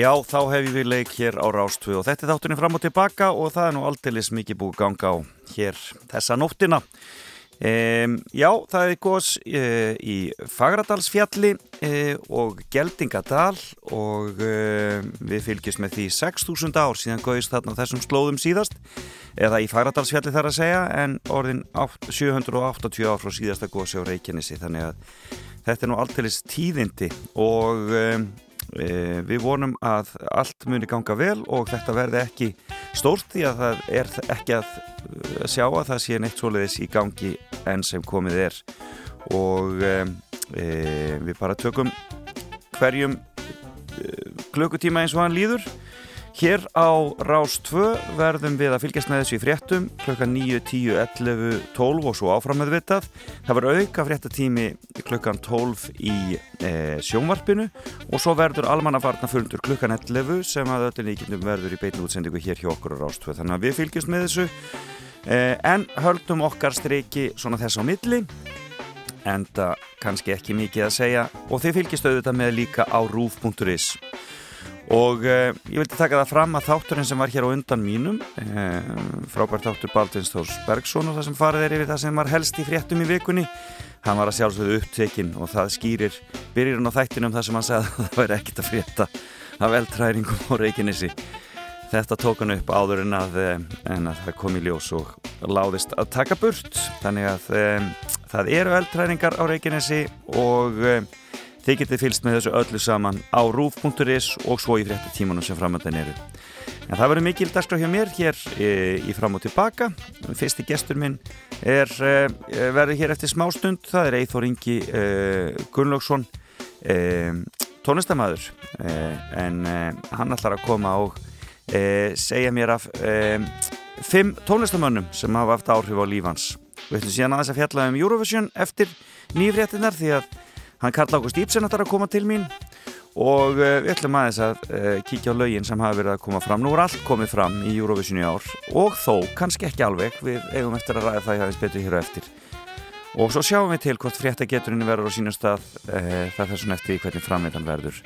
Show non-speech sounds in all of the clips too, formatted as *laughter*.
Já, þá hefum við leik hér á Rástfu og þetta er þátturinn fram og tilbaka og það er nú aldeilis mikið búið ganga á hér þessa nóttina. Um, já, það er gos e, í Fagradalsfjalli e, og Geldingadal og e, við fylgjum með því 6.000 ár síðan góðist þarna þessum slóðum síðast eða í Fagradalsfjalli þar að segja en orðin 8, 780 ár frá síðasta gósi á Reykjanesi þannig að þetta er nú aldeilis tíðindi og við vonum að allt muni ganga vel og þetta verði ekki stórt því að það er ekki að sjá að það sé neitt svoleiðis í gangi enn sem komið er. Og e, e, við bara tökum hverjum klukkutíma eins og hann líður Hér á Rás 2 verðum við að fylgjast með þessu í fréttum klukkan 9, 10, 11, 12 og svo áfram með vitað. Það verður auka fréttatími klukkan 12 í e, sjónvarpinu og svo verður almannafarna fundur klukkan 11 sem að öllu líkindum verður í beitinu útsendingu hér hjá okkur á Rás 2. Þannig að við fylgjast með þessu e, en höldum okkar streiki svona þess á milli en það kannski ekki mikið að segja og þið fylgjast auðvitað með líka á rúf.is og eh, ég vildi taka það fram að þátturinn sem var hér á undan mínum eh, frábært þáttur Baldvins Þórs Bergson og það sem farið er yfir það sem var helst í fréttum í vikunni. Hann var að sjálfsögðu upptekinn og það skýrir byrjirinn á þættinum þar sem hann segði að *laughs* það væri ekkit að frétta af eldræringum og reikinnissi þetta tók hann upp áður en að, eh, en að það kom í ljós og láðist að taka burt. Þannig að eh, það eru eldræringar á reikinnissi og eh, Þið getið fylst með þessu öllu saman á rúf.is og svo í frétta tímanum sem framöndan eru. En það verður mikil dagskrá hjá mér hér e, í fram og tilbaka. Fyrsti gestur minn er, e, verður hér eftir smá stund. Það er Eithor Ingi e, Gunnlaugsson, e, tónlistamæður. E, en e, hann ætlar að koma og segja mér af fimm tónlistamönnum sem hafa haft áhrif á lífans. Við ætlum síðan aðeins að fjalla um Eurovision eftir nýfréttinar því að Hann Karl Ágúst Íbsen ætlar að koma til mín. Og uh, við ætlum aðeins að uh, kíkja á laugin sem hafa verið að koma fram. Nú er allt komið fram í Eurovision í ár. Og þó, kannski ekki alveg, við eigum eftir að ræða það aðeins betur hér og eftir. Og svo sjáum við til hvort fréttageturinn verður á sínum stað, uh, er svona eftir hvernig framveitan verður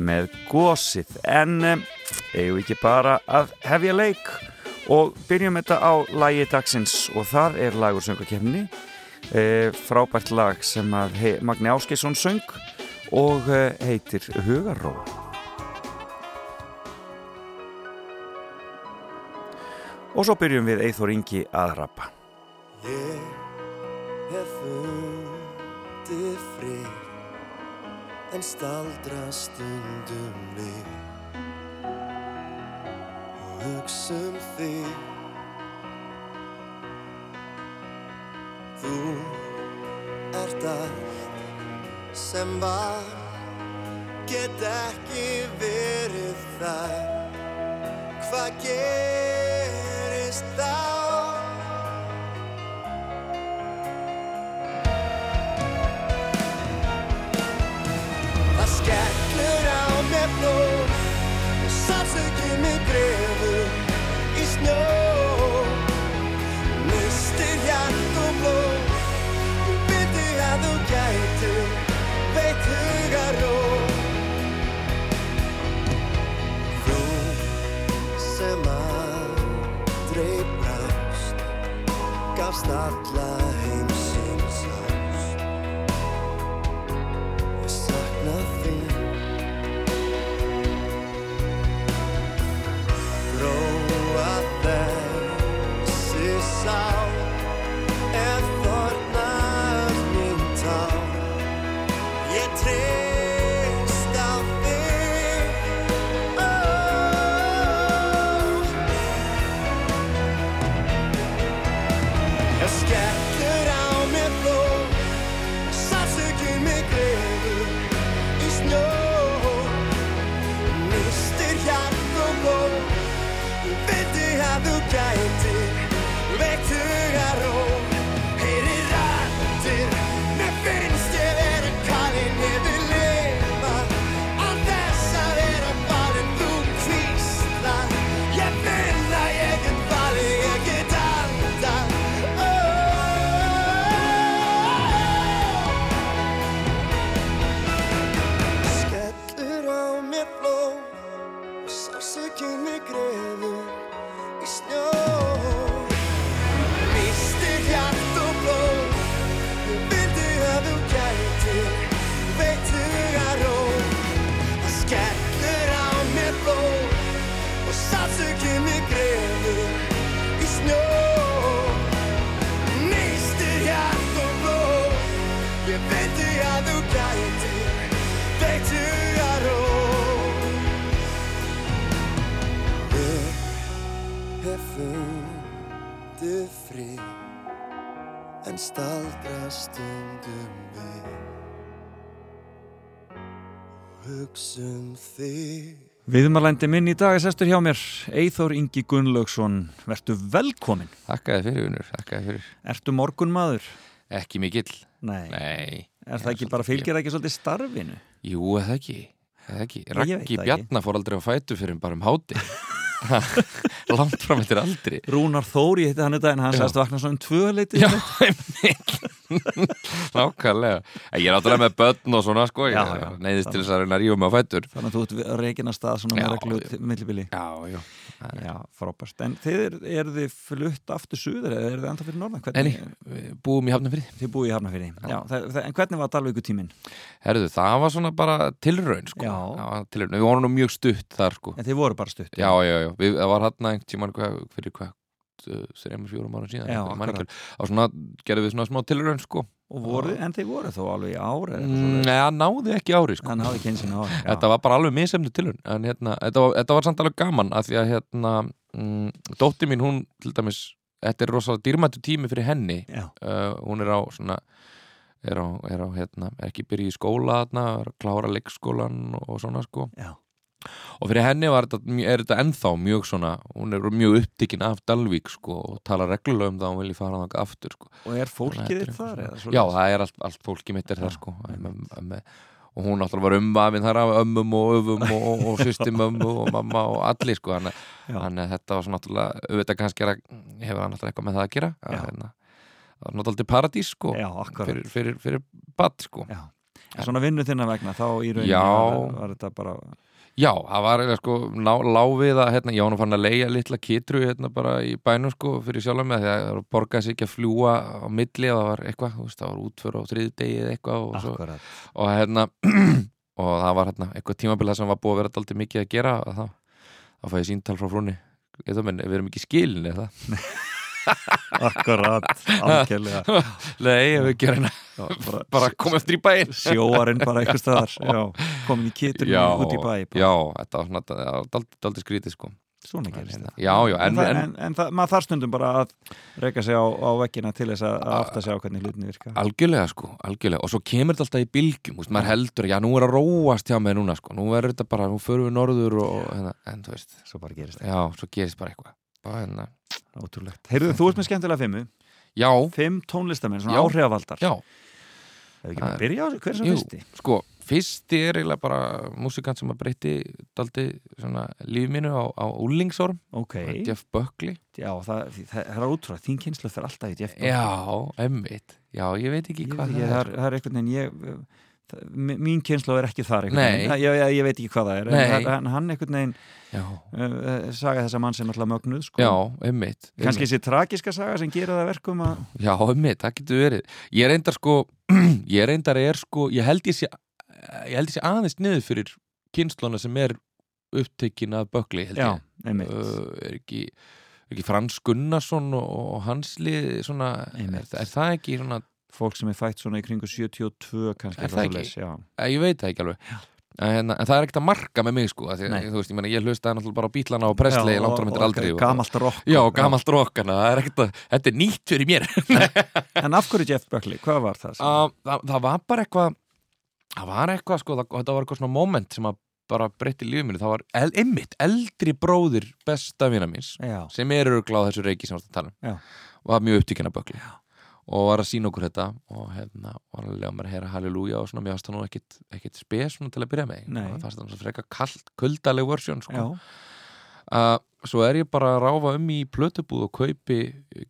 með gósið. En eigum við ekki bara að hefja leik? Og byrjum þetta á lægi dagsins. Og það er lagur söngakefni e, frábært lag sem að hei, Magni Áskesson söng og e, heitir Hugarró. Og svo byrjum við Eithor Ingi að rappa. Ég hef fundið frið en staldra stundum við. Og hugsa um þig Þú ert allt sem var. Get ekki verið þar. Hvað gerist Gafst alla að stundum við hugsa um þig Viðmarlændi minn í dag er sestur hjá mér, Eithór Ingi Gunnlaugsson, verðtu velkomin. Takkaði fyrir unur, takkaði fyrir. Ertu morgun maður? Ekki mikill. Nei. Nei. Er það ekki bara fylgjir ekki svolítið starfinu? Jú, eða ekki, eða ekki. Raki Bjarnar fór aldrei á fætu fyrir bara um háti. *laughs* Langt fram eftir aldrei. Rúnar Þóri hitti hann þetta en hann sæst vakna svona um tvöleiti. Já, *laughs* mikill. Nákvæmlega. Ég er áttúrulega með börn og svona sko Já, já. neyðist til þess að reyna mig á fætur. Þannig að þú ert að stað svona Já, með reglu já. millibili. Já, já. Já, frábært. En þið er, þið flutt aftur suður eða er þið enda fyrir Hvernig, við búum í hafnafrið þið búið í Já, það, En hvernig var Dalvíku tíminn? Herðu, það var svona bara tilraun sko. Já. tilraun. Við vorum nú mjög stutt þar sko. En þið voru bara stutt Já, já, já, við, hvað, þreim, fjórum ára síðan ekki og svona gerðum við svona smá tilraun sko. Og voru, en þið voru þó alveg í ár eða eitthvað Mm, náði ekki ári sko. Hann hafði kynsinu ári já. Þetta var bara alveg misemni tilraun en hérna, þetta var, þetta var samt alveg gaman af því að hérna, mm, dótti mín hún til dæmis, þetta er rosalega dýrmættu tími fyrir henni. Uh, hún er á svona er á, er á hérna, er ekki byrja í skóla þarna, að klára leikskólan og svona sko. Já, og fyrir henni var þetta, er þetta ennþá mjög svona, hún er mjög upptikinn af Dalvík sko og tala reglulega um það og hún vilji fara þangað aftur sko. Og er fólkið þitt þar? Já, það er allt, allt fólki mitt er það sko og hún náttúrulega var umvafin þar af ömmum og öfum og, og, og systimömmu og mamma og allir sko þannig að þetta var svona náttúrulega auðvitað kannski að, hefur hann náttúrulega eitthvað með það að gera að, það var náttúrulega paradís sko Já, fyrir, fyrir, fyrir bad sko. Svona vinnu þinna vegna, þá í rauninni var, var þetta bara Já, það var eiginlega sko láfið að hérna, ég var nú fann að leia litla kitru hérna bara í bænum sko fyrir sjálf með því að það borgaði sig ekki að fljúa á milli og það var eitthvað, þú veist, það var útför á þriði degi eða eitthvað og, svo, og hérna *clears throat* og það var hérna eitthvað tímabilið sem var búið að vera daldið mikið að gera og þá, þá fæði síntal frá frúnni. Ég það menn, við erum ekki skilin eða *laughs* *laughs* Akkurat, algjörlega. Nei, ef við gerum hérna. Já, bara, *laughs* bara koma eftir í bæinn. Sjóarinn bara eitthvað staðar. *laughs* Komin í kitur Já, út í bæ bara. já, þetta var svona daldið skrítið sko. Svona gerist hérna, það Já, já, En, en, en, en, en, það, maður þarf stundum bara að reyka sig á, á veggina til þess að, að átta sig á hvernig hlutinni virka. Algjörlega sko, algjörlega. Og svo kemur þetta alltaf í bylgjum, úst, maður heldur já nú er að róast hjá mig núna sko, nú verður þetta bara nú förum við norður og hérna, en þú veist. Svo bara gerist það, já, svo gerist bara eitthvað bara, hérna, ótrúlegt. Heyrðu, þú ert með skemmtilega fimmu. Já, Fimm tónlistamenn, svona áhrifavaldar. Já, Ef ekki bara byrja á þessu, hver er jú, fyrsti? sko fyrsti er eiginlega bara músikant sem að breytti daldi svona líf mínu á, á úlingsorm, Ok, Jeff Buckley. Já, það, það, það er ótrúlega Þín kynslu fer alltaf í Jeff Buckley. Já, emmitt, já, ég veit ekki hvað ég, það það, er. er, það er einhvern veginn ég, það, mín kynslu er ekki þar ég, ég, veit ekki hvað það er Nei. en, hann einhvern veginn Já, uh, saga þessa mann sem alltaf mögnuð sko. já, emmitt kannski þessi tragiska saga sem gera það verkum að Já, einmitt, það getur verið. Ég reyndar sko, *clears throat* ég reyndar er sko ég held ég sé, ég held ég sé aðeins niður fyrir kynsluna sem er upptekin af Bökli held já, ég. einmitt. Uh, er ekki, ekki Frans Gunnarsson og, og hans lið svona, er, Einmitt. er það ekki svona, fólk sem er fætt svona í kringu 72 kannski Er það ekki? já. ég veit það ekki alveg. En, hérna, en það er ekkert að marka með mig sko því, þú veist, ég, meina, ég hlustaði náttúrulega bara á bílana og Presley Já, langt eftir og aldrei og- gamalt rock. Já, gamalt rockana, það er ekkert að þetta er nýtt fyrir mér. En af hverju Jeff Buckley, hvað var það? Uh, *laughs* það, það var bara eitthvað það var eitthvað sko, það, þetta var eitthvað svona moment sem að bara breytti lífið mínu, það var el, einmitt eldri bróðir besta vina míns já, sem er örugláð þessu reiki sem við varst að tala um. Já. var mjög upptíkina bökli og var að sína okkur þetta og hérna var að lega mér að heyra halleluja og svona, mér fannst það nú ekkit, ekkit spes til að byrja með. Það fannst það svona freka kuldaleg versjón sko. uh, svo er ég bara að ráfa um í plötubúð og kaupi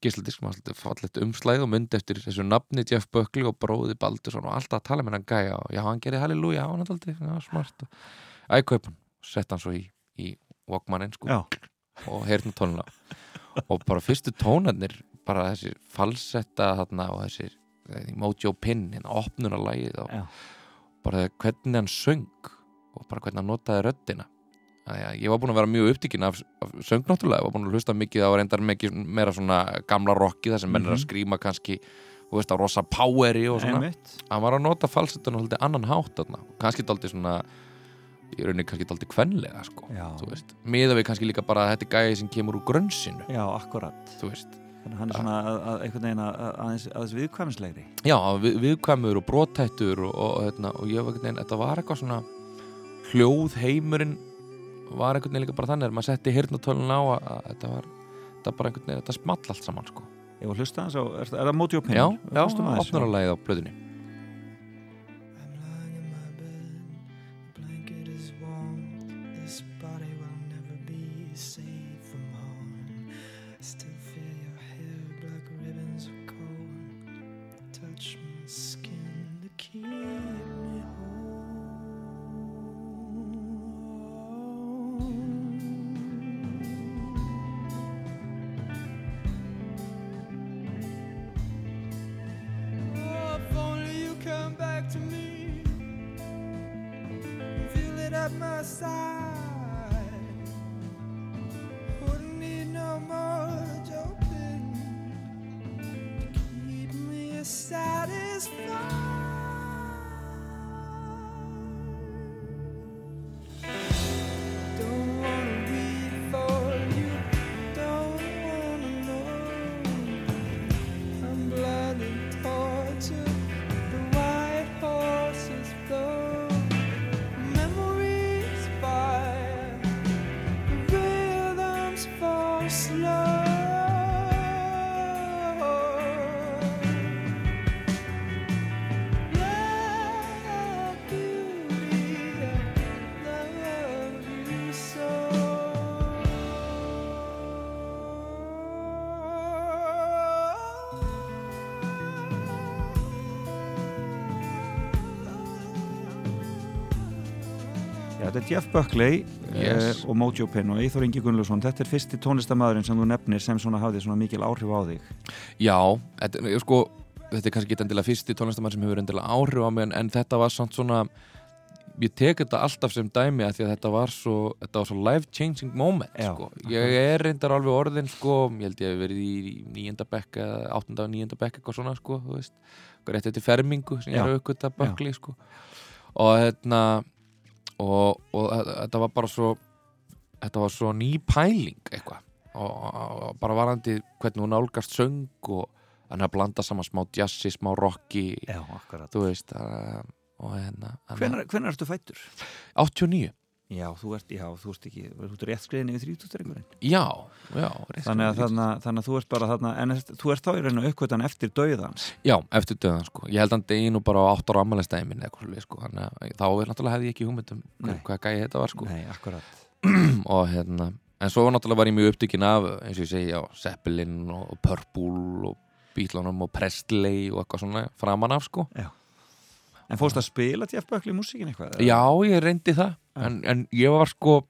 gísladisk fallet umslæð og myndi eftir þessu nafni Jeff Buckley og bróði Baldursson og alltaf að tala með hann gæja og já, hann gerir halleluja, hann er já, smart. Æ, kaup hann, sett hann svo í, í Walkmanin sko. Já, og heyrna tónuna og bara fyrstu tónarnir bara þessi falsetta þarna og þessi eh, Mojo Pin, hérna opnunarlægið og já, bara hvernig hann söng og bara hvernig hann notaði röddina. Að ég var búin að vera mjög upptíkin af, af söng náttúrulega, ég var búin að hlusta mikið á reyndar mikið meira svona gamla rocki þar sem menn er að Mhm. skrýma kannski þú veist á rosa poweri og svona. Hann var að nota falsettuna svolítið annan hátt þarna, kannski daldið svona í rauninni kannski daldið kvenlega sko, miða við kannski líka bara að þetta er gæði sem kemur úr grönnsinu já, akkurat. Þú veist, Þannig að hann er svona að, að, einhvern veginn að, að, aðeins, viðkvæmislegri já, við, viðkvæmur og brotættur og, og, hérna, og ég var einhvern veginn, þetta var eitthvað svona hljóð heimurinn var einhvern veginn líka bara þannig að maður setti hirnatölun á að, að þetta var þetta bara einhvern veginn, þetta small allt saman sko. Ég var að hlusta hans á, er, er það Móti Pinn? já, já, opnar á lagið á blöðunni þetta er Jeff Buckley Yes. uh, og Mojo Pinn og Eithor Ingi Gunnlaugsson þetta er fyrsti tónlistamæðurinn sem þú nefnir sem svona hafði svona mikil áhrif á þig Já, þetta, sko, þetta er kannski ekki endilega fyrsti tónlistamann sem hefur endilega áhrif á mig en, en þetta var samt svona ég tek þetta alltaf sem dæmi að að þetta var svo, svo life changing moment Já, sko. ég er reyndar alveg orðin sko, ég held ég hef verið í nýjönda bekk eða áttunda og nýjönda bekk eitthvað svona sko, þú veist, eitthvað rétt eftir fermingu sem ég Já. er aukvitað bökli sko. og hérna og, og þetta var bara svo þetta var svo ný pæling eitthvað. Og, og, og bara varandi hvernig hún nálgast söng og hann að blanda saman smá jazzi, smá rocki Já, akkurat. þú veist að, og hérna hvenær ertu fættur? 89, Já, þú ert, já, þú ert ekki þú ert rétt skriðin yfir þrítústrengurinn já, já rétt þannig að, þarna, þannig að þú ert bara þarna en þú ert þá í raun og uppkvötan eftir dauðans Já, eftir döðan sko. Ég held hann degi nú bara á 8 ára ammælistæði minn eitthvað svoleiðis, sko. Þannig að þá náttúrulega hefði ég ekki hugmynd um Nei. hver, hvað gæði þetta var sko. Nei, akkurat. *clears throat* Og hérna En svo náttúrulega var ég mjög upptökin af eins og ég segi, já, Zeppelin og Purple og sko. En fórst að spila Jeff Buckley músíkin eitthvað? Já, ég reyndi það en, en ég var sko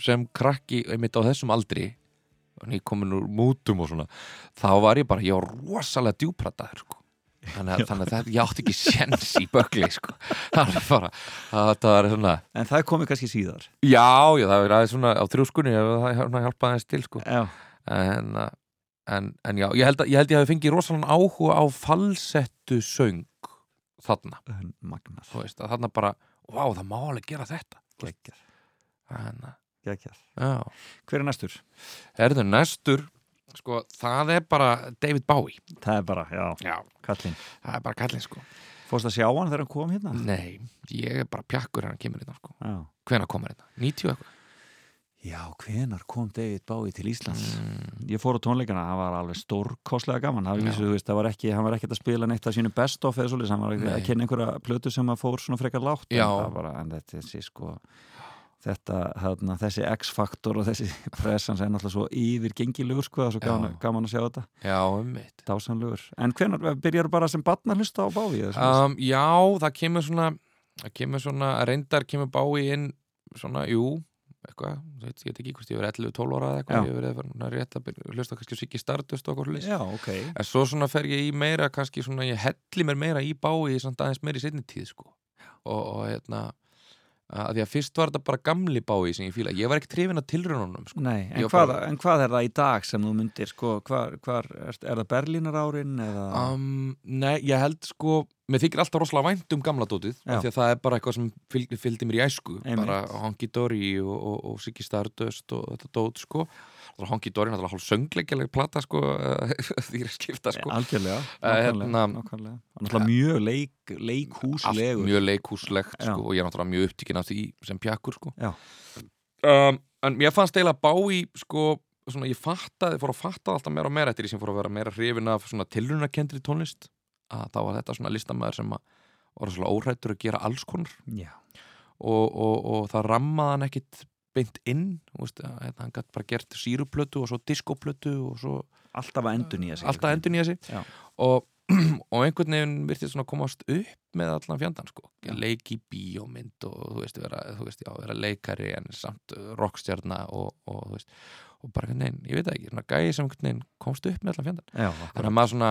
sem krakki einmitt á þessum aldri ég komin úr mútum og svona þá var ég bara, ég var rosalega djúprataður sko. Þannig að, þannig að þetta, ég átti ekki sjens í bögli sko. Það var bara, það, það var svona En það komið kannski síðar. Já, já, það aðeins svona á þrjúskunni það hjálpaði aðeins til sko. En, uh, en, en já, ég held að ég held ég hafi fengið rosalega áhuga á falsettu söng þarna, magnar þú veist, að þarna bara vá, það má alveg gera þetta Gekkjar, já Hver er næstur? Herðu, næstur, sko, það er bara David Bowie. Það er bara, já, Já. kallinn Það er bara kallinn, sko. Fórst að sjá hann þegar hann kom hérna? Nei, ég er bara pjakkur hann kemur hérna, sko. Já Hvenær komur hérna? 90 eitthvað? Já, hvenar kom David Bowie til Íslands? Mm, Ég fór á tónleikana, það var alveg stórkostlega gaman þú veist, það var ekki, hann var ekkert að spila neitt af sínu best of eða svolítið, hann var Nei. að kynna einhverja plötu sem að fór svona frekar lágt Já. en, bara, en þetta, þessi sko þetta, þarna, þessi X-faktor og þessi pressans er náttúrulega svo yfir gengilegur sko, það er svo gaman, gaman að sjá þetta já, um mitt. dásanlegur, en hvenar, byrjar bara sem barn að hlusta á Bowie? Um, já, það kemur svona, það kemur svona, reyndar kemur Bowie inn svona, jú, eitthvað, ég veit ekki hvort ég verið 11-12 ára eða eitthvað, ég verið svona rétt að byrja- hlusta kannski á Siggi Stardust og okkur hlust. Já, ok En svo svona fer ég í meira, kannski svona, ég helli mér meira í Bowie samt aðeins meira í setni tíð, sko. Og, og hérna, að því að fyrst var þetta bara gamli Bowie sem ég fíla. Ég var ekki trefin að tilraununum, sko. Nei, en, hvað, bara- en hvað er það í dag sem þú myndir sko, hvar, hvar, er, er það Berlínar árin eða Um, nei, ég held sko mér þykir alltaf rosalega vænt um gamla dótið af því að það er bara eitthvað sem fylgdi, mér í æsku Einmitt. bara Honky Dory og, og, og Siggy Stardust og þetta dót sko Honky Dory náttúrulega hálf söngleikjaleg plata sko *laughs* því er skipta sko. Algjörlega, Eh, nákvæmlega, hérna- náttúrulega mjög leik, allt leikhúslegur mjög leikhúslegt sko, og ég er náttúrulega mjög upptíkin af því sem pjakkur sko. Um, en mér fannst eiginlega bá í sko, svona, ég fattaði, fór að fatta alltaf meira og meira eftir því sem fór að vera meira hrifin af svona tilrunarkendri tónlist að þá var þetta svona listamæður sem var svona óhrættur að gera alls konar. Og, og, og það rammaði hann ekkit beint inn veist, að, hérna, hann gætt bara gert síruplötu og svo diskoplötu og svo alltaf að endur nýja sig alltaf endur nýja sig. Og, *clears throat* og einhvern veginn virtist svona komast upp með allan fjandan sko. Já. leik í bíómynd og þú veist, vera, þú veist já, vera leikari en samt rockstjarna og, og þú veist og bara einhvern veginn, ég veit ekki, svona gæði sem einhvern veginn komst upp með allan fjandan Já, þannig að maður svona,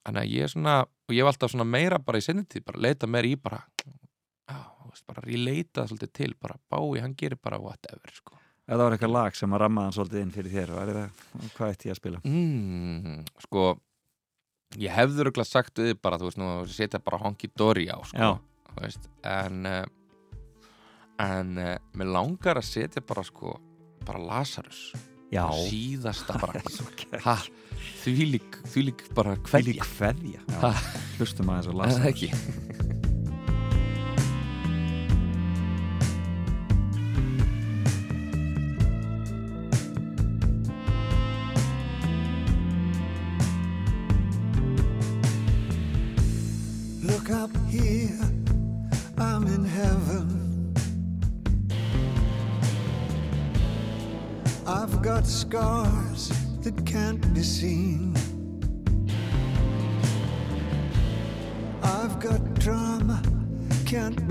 þannig að ég svona og ég hef alltaf svona meira bara í sennitíð bara leita meira í bara já, veist, bara relata svolítið til bara bái, hann gerir bara whatever sko. Það var eitthvað lag sem að rammaðan svolítið inn fyrir þér var það, hvað ætti ég að spila? mm, sko ég hefði röglega sagt við bara þú veist nú setja bara honky dory á sko, þú veist, en uh, en uh, mér langar að setja bara sko bara Lazarus. Já, síðasta bara. *laughs* Þvílík, þvílík bara hverja. Hlustum aðeins og Er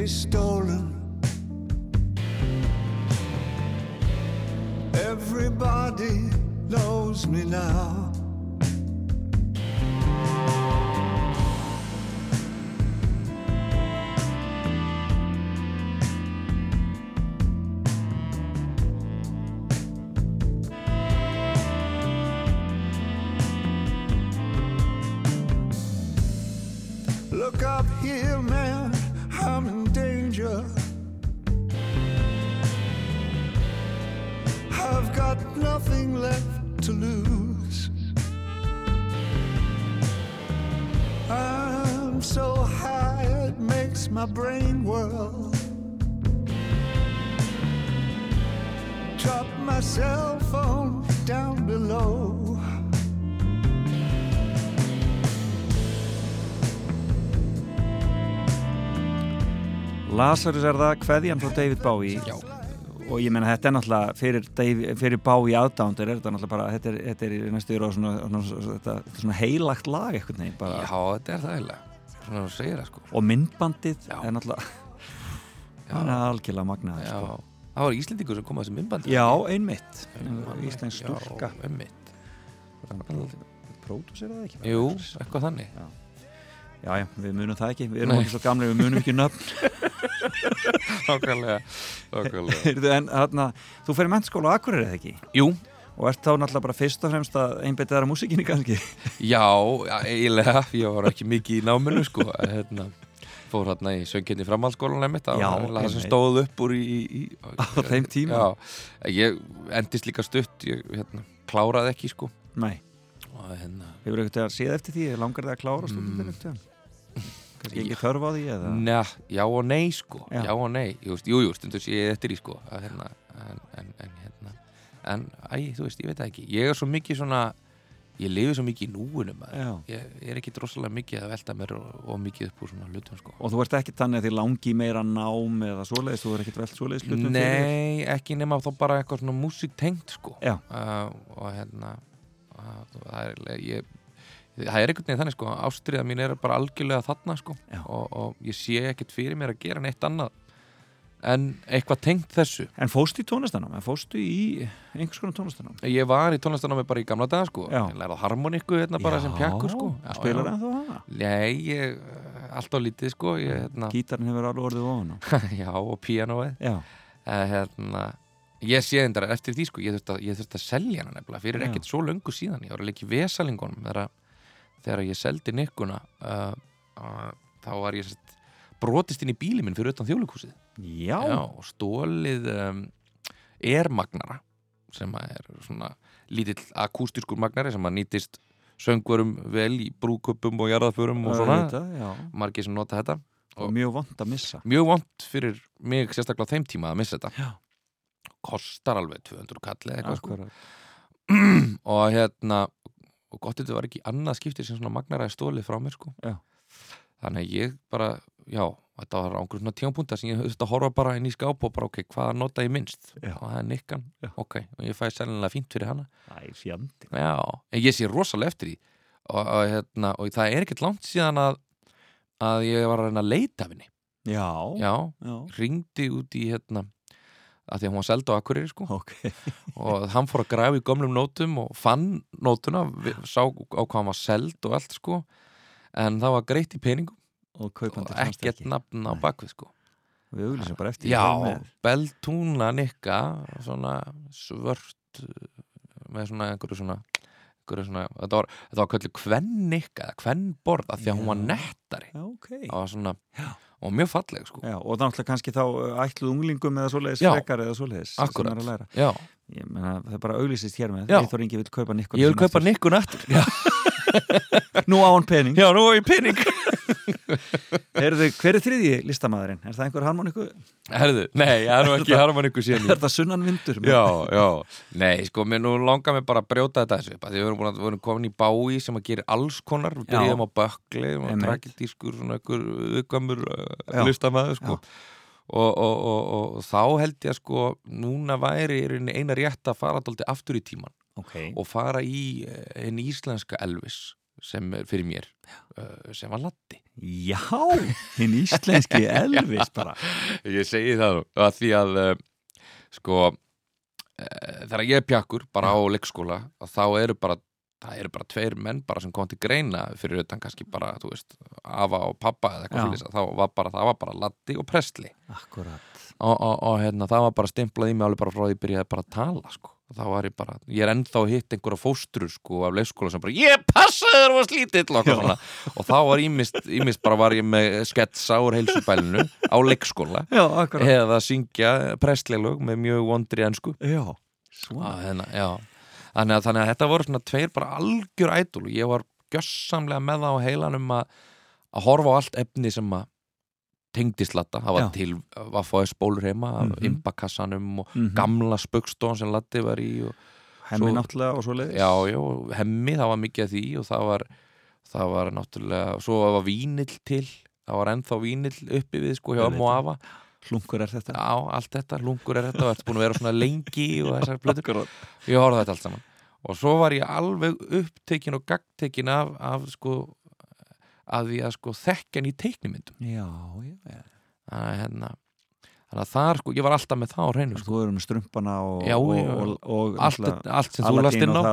be stolen. Everybody knows me now. Lazarus er það kveðjan frá David Bowie Já. og ég meina þetta er náttúrulega fyrir, Dave, fyrir Bowie aðdándur er þetta náttúrulega bara þetta er, þetta er næstu yfir á svona, svona, svona, þetta, þetta er svona heilagt lag eitthvað já, þetta er það það sko og myndbandið Já. er náttúrulega er algjörlega magnaður já, sko. það var Íslendingur sem kom að þessi myndbandi já, einmitt Einmitt. Íslensk stúlka já, einmitt. pródúsir það ekki? jú, eitthvað þannig já, já, við munum það ekki, við erum ekki svo gamli við munum ekki nöfn. *laughs* Nákvæmlega Heyrðu, en þarna, þú fyrir mennskóla á Akureyri eða ekki? jú, og ert þá náttúrulega bara fyrst og fremst að einbytta þar að músikinni kannski? *laughs* Já, já, eiginlega, ég var ekki mikið í náminu sko, hérna, fór hérna í söngjarni framhaldsskólan einmitt, það Já, það sem stóð upp úr í, í, í Á þeim tíma? Já, ég endist líka stutt, ég hérna, kláraði ekki sko. Nei, og hérna, hefur eitthvað að séð eftir því? Langar það að klára stundin Mm. Kannski ekki þörf á því eða Njá, já og nei sko, Já. já, og nei, jú, jú, stundu sé ég eftir í sko, að hérna, en, en, en hérna, en, æ, þú veist, ég veit það ekki, ég er svo mikið svona, ég lifi svo mikið í Já. ég, ég er ekki drossalega mikið að velta mér og, og mikið upp úr svona hlutum sko. og þú ert ekki þannig að þið langi meira nám eða svoleiðis, þú er ekkert velt svoleiðis hlutum fyrir þér? Nei, ekki nema þá bara eitthvað svona músiktengt sko Já. uh, og hérna uh, það er ég, það er einhvern veginn þannig sko. Ástriða mín er bara algjörlega þarna sko. Já. og, og ég sé ekkert fyrir mér að gera neitt annað en eitthvað tengt þessu. En fóstu í tónlistanám, en fóstu í einhvers konar tónlistanám ég var í tónlistanámi bara í gamla daga sko. Já. ég lærði á harmonikku hérna bara sem pjakkur sko. Spilar það þá hana? Nei, ég, uh, allt á lítið sko. Ég, hérna, Gítarinn hefur alveg orðið ofan *laughs* já, og píanóið. Já, uh, hérna, ég sé endara eftir því sko, ég þurfti að, að selja hana nefnilega fyrir Já. ekkert svo löngu síðan. Ég var að leika í vesalingunum þegar, þegar ég seldi nikkuna uh, uh, þá var ég sett, brotist inn í bíli minn fyrir utan þjóðleikúsið já, og stólið um, ermagnara sem er svona lítill akústískur magnari sem að nýtist söngvarum vel í brúköpum og jarðaförum og svona, Auðvitað, já. margir sem nota þetta. Og mjög vond að missa. mjög vont fyrir mig sérstaklega á þeim tíma að missa þetta. Já. kostar alveg 200 kall eða eitthvað sko. *clears throat* Og hérna og gott þetta var ekki annað skiptið sem svona magnaræði stólið frá mér sko. Já. þannig að ég bara, já þetta var ángur svona tímapunta sem ég höfðist að horfa bara inn í skáp og bara ok, hvað nota ég minnst? Já. og það er nikkan, Já. ok og ég fæ sérlega fínt fyrir hana. Já, en ég sé rosalega eftir því. Og, og, hérna, og það er ekkert langt síðan að að ég var að reyna að leita af henni. Já, já, já. ringdi út í hérna að því að hún var seld á Akureyri sko. Ok, *laughs* og hann fór að grafa í gömlum nótum og fann nótuna, sá á hvað hann var seld og allt sko. En það var greitt í peningum og og ekkert nafn á bakvið sko. Við auglýsum bara eftir Já? Beltúna Nikka svona svört uh, með svona einhverju svona, einhverju svona þetta var, var kallið kvenn Nikka kvenn borð af því að hún var nettari. Já, ok. Það var svona, Já. Og mjög falleg sko. Já, og náttúrulega kannski þá uh, ætluð unglingum eða svoleiðis frekar eða svoleiðis læra. Já, Ég meina, það er bara auglýsist hér með. Eithor Ingi vil kaupa nikkun ég vil kaupa Nikkun aftur *laughs* Nú á hann pening já nú er ég pening Heyrðu, hver er þriðji listamæðurinn? Er það einhver harmoníku? Herðu, nei, það er nú ekki harman ykkur síðan Er það sunnan vindur? Já, já, nei, sko, mér nú langar mig bara að brjóta þetta þessu því við erum, búin að, við erum komin í bái sem að gera alls konar, við byrjum á Einmitt. tragedískur, svona ykkur viðkvæmur uh, listamæður, sko Já. og, og, og, og, þá held ég að sko, núna væri eina rétt að fara dálítið aftur í tíman Ok, og fara í eh, hinn íslenska Elvis sem fyrir mér uh, sem var Latti já, hinn íslenski *laughs* Elvis bara. Ég segi það að því að uh, sko þegar ég er pjakkur bara á leikskóla að þá eru bara það eru bara tveir menn bara sem kom til greina fyrir utan kannski bara, þú veist afa og pappa eða eitthvað fyrir var bara, það var bara Latti og Prestli Akkurat. Og, og, og hérna, það var bara stimplað í mig alveg bara frá því ég byrjaði bara að tala sko. Og þá var ég bara, ég er ennþá að hitta einhverja fóstrur sko af leikskóla sem bara ég passaði þér og, svona. og þá var ímist, ímist bara var ég með sketsa úr heilsubælinu á leikskóla Já, eða að syngja prestleilög með mjög vondri ensku. Já, ah, hérna, þannig, að, þannig að þetta voru svona tveir bara algjör ædol og ég var gjössamlega með það á heilanum að, að horfa á allt efni sem að tengdist latta, það var til að fáið spólur heima af Mhm. imbakassanum og Mhm. gamla spöggstofan sem latti var í Hemmi náttúrulega og svo leiðis já, já, hemmi, það var mikið af því og það var, það var náttúrulega svo var vínill til það var ennþá vínill uppi við sko hjá afa. Hlunkur er þetta. Já, allt þetta, lungur er þetta og ertu búin að vera svona lengi og *laughs* þessar Akkurat. Ég horfði þetta allt saman. Og svo var ég alveg upptekin og gagtekin af, af sko að því að sko þekkjan í teiknimyndum. Já, já, já. Þannig að hérna þannig að þar sko, ég var alltaf með það á hreinu sko. Þú eru með strumpana og, Já, og, og, og allt, náttúrulega allt sem þú last inn á.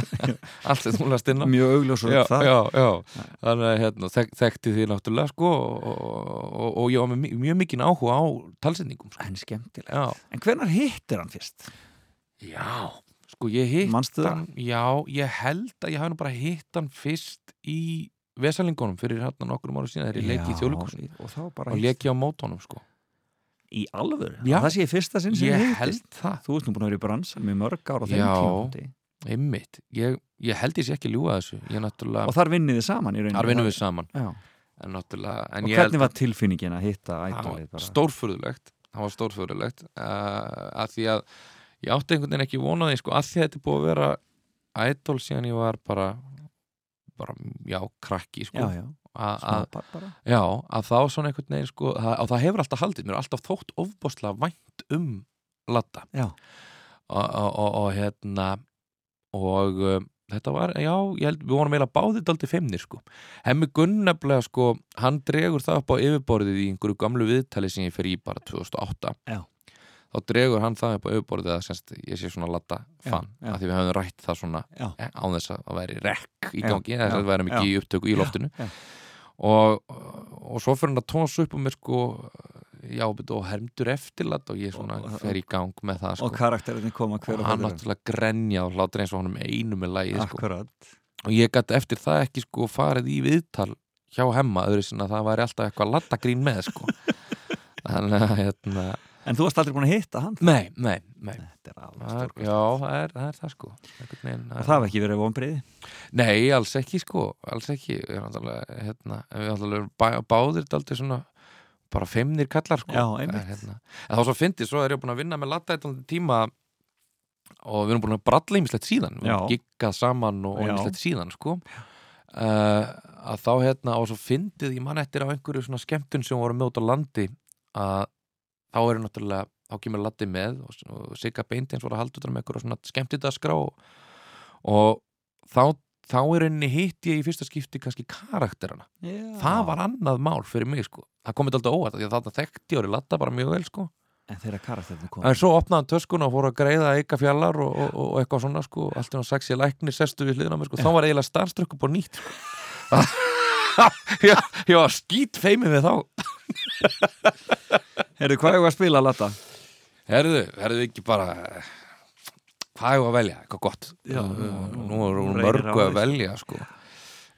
*laughs* allt sem þú last inn á. Mjög augljós og það. þannig að hérna, þek, þekkti því náttúrulega sko og, og, og ég var með mjög mikinn áhuga á talsetningum sko. En skemmtilega. En hvenar hittir hann fyrst? já, sko ég hitt hann, já, ég held að ég hafi bara hitt hann fyrst í Vesalingunum fyrir hérna nokkur ára síðan þegar ég leiki í þjóðleikursunum Og leki á mótónum sko. Í alvöru? Já. Það sé fyrsta sinn sem ég held það, Þú ert nú búin að vera í bransan með mörg ára Já. einmitt. Ég, ég held ég sé ekki ljúga þessu. Ég náttúrulega, Og þar vinnið þið saman í rauninni þar vinnum við saman. En náttúrulega en Og ég held hvernig var tilfinningin að hitta bara? stórfurðulegt. Það var stórfurðulegt. Uh, að því að ég átti einhvern veginn ekki vonaði sko, að því að þetta búið að vera ædol síðan ég var bara bara, já, krakki sko. Já, já, að, að, smábar bara. Já, að þá svona einhvern veginn sko, það, og það hefur alltaf haldið, mér er alltaf þótt ofbáslega vænt um latta og, og, og, og hérna og um, þetta var, já, ég held við vorum eiginlega báðið daldi feimnir sko. Hemmi Gunn nefnilega sko, hann dregur það upp á yfirborðið í einhverju gamlu viðtali sem ég fer í bara 2008 Já. Þá dregur hann það upp á yfirborðið að semst, ég sé svona latta fann Já, já. af því við höfum rætt það svona já, eh, án þess að það væri rekk í gangi þess að það væri mikið í upptöku í loftinu. og, og svo fyrir hann að tónast upp um mér sko já, og hermdur eftirlat og ég svona Og- fer í gang með það sko. Og karakterinni koma hver og og hann náttúrulega grenja og hlátur eins og honum einu með lægið sko. Og ég gæti eftir það ekki sko farið í viðtal hjá hemma öðru sinna að það væri alltaf eitthvað lattagrín með sko. *laughs* Þannig að hérna En þú varst aldrei búin að hitta hann? nei, nei, nei, Þetta er alveg er, já, það er, það er það sko. Veginn, Og það hef ekki verið vonbreiði. Nei, alls ekki sko, alls ekki. Við erum hérna, bá, báðir daldið svona bara feimnir kallar sko. Já, einmitt. Hérna, en þá svo fyndið, svo er ég búin að vinna með eitthvað tíma og við erum búin að bralla ýmislegt síðan. Við erum giggað saman og ýmislegt síðan sko. Uh, að þá hérna og svo fyndið ég man eftir á einhverju svona skemmtun sem voru með út á landi að þá eru náttúrulega þá kemur Latti með og, og Sigga Beintins voru að halda utan með einhverju svona skemmtidaskrá og, og þá, þá er henni hitt ég í fyrsta skipti kannski karakterana. Já. það var annað mál fyrir mig sko. Það komið alltaf óvært af því að þarna þekkti ég orði Latta bara mjög vel sko. En þeirra karakterinu kom. en svo opnaði töskuna og fór að greiða eika fjallar og, og, og eitthvað svona sko. Allt í hann sexi læknir sestu við hliðina mér sko. Þá var eiginlega starfströkk upp á nýtt sko. *laughs* Já, skít feimið við þá Herru, hvað er að spila, Latta? Herðu, herðu ekki bara hvað er að velja, eitthvað gott Já, nú, já, nú, er reynir mörgu að velja sko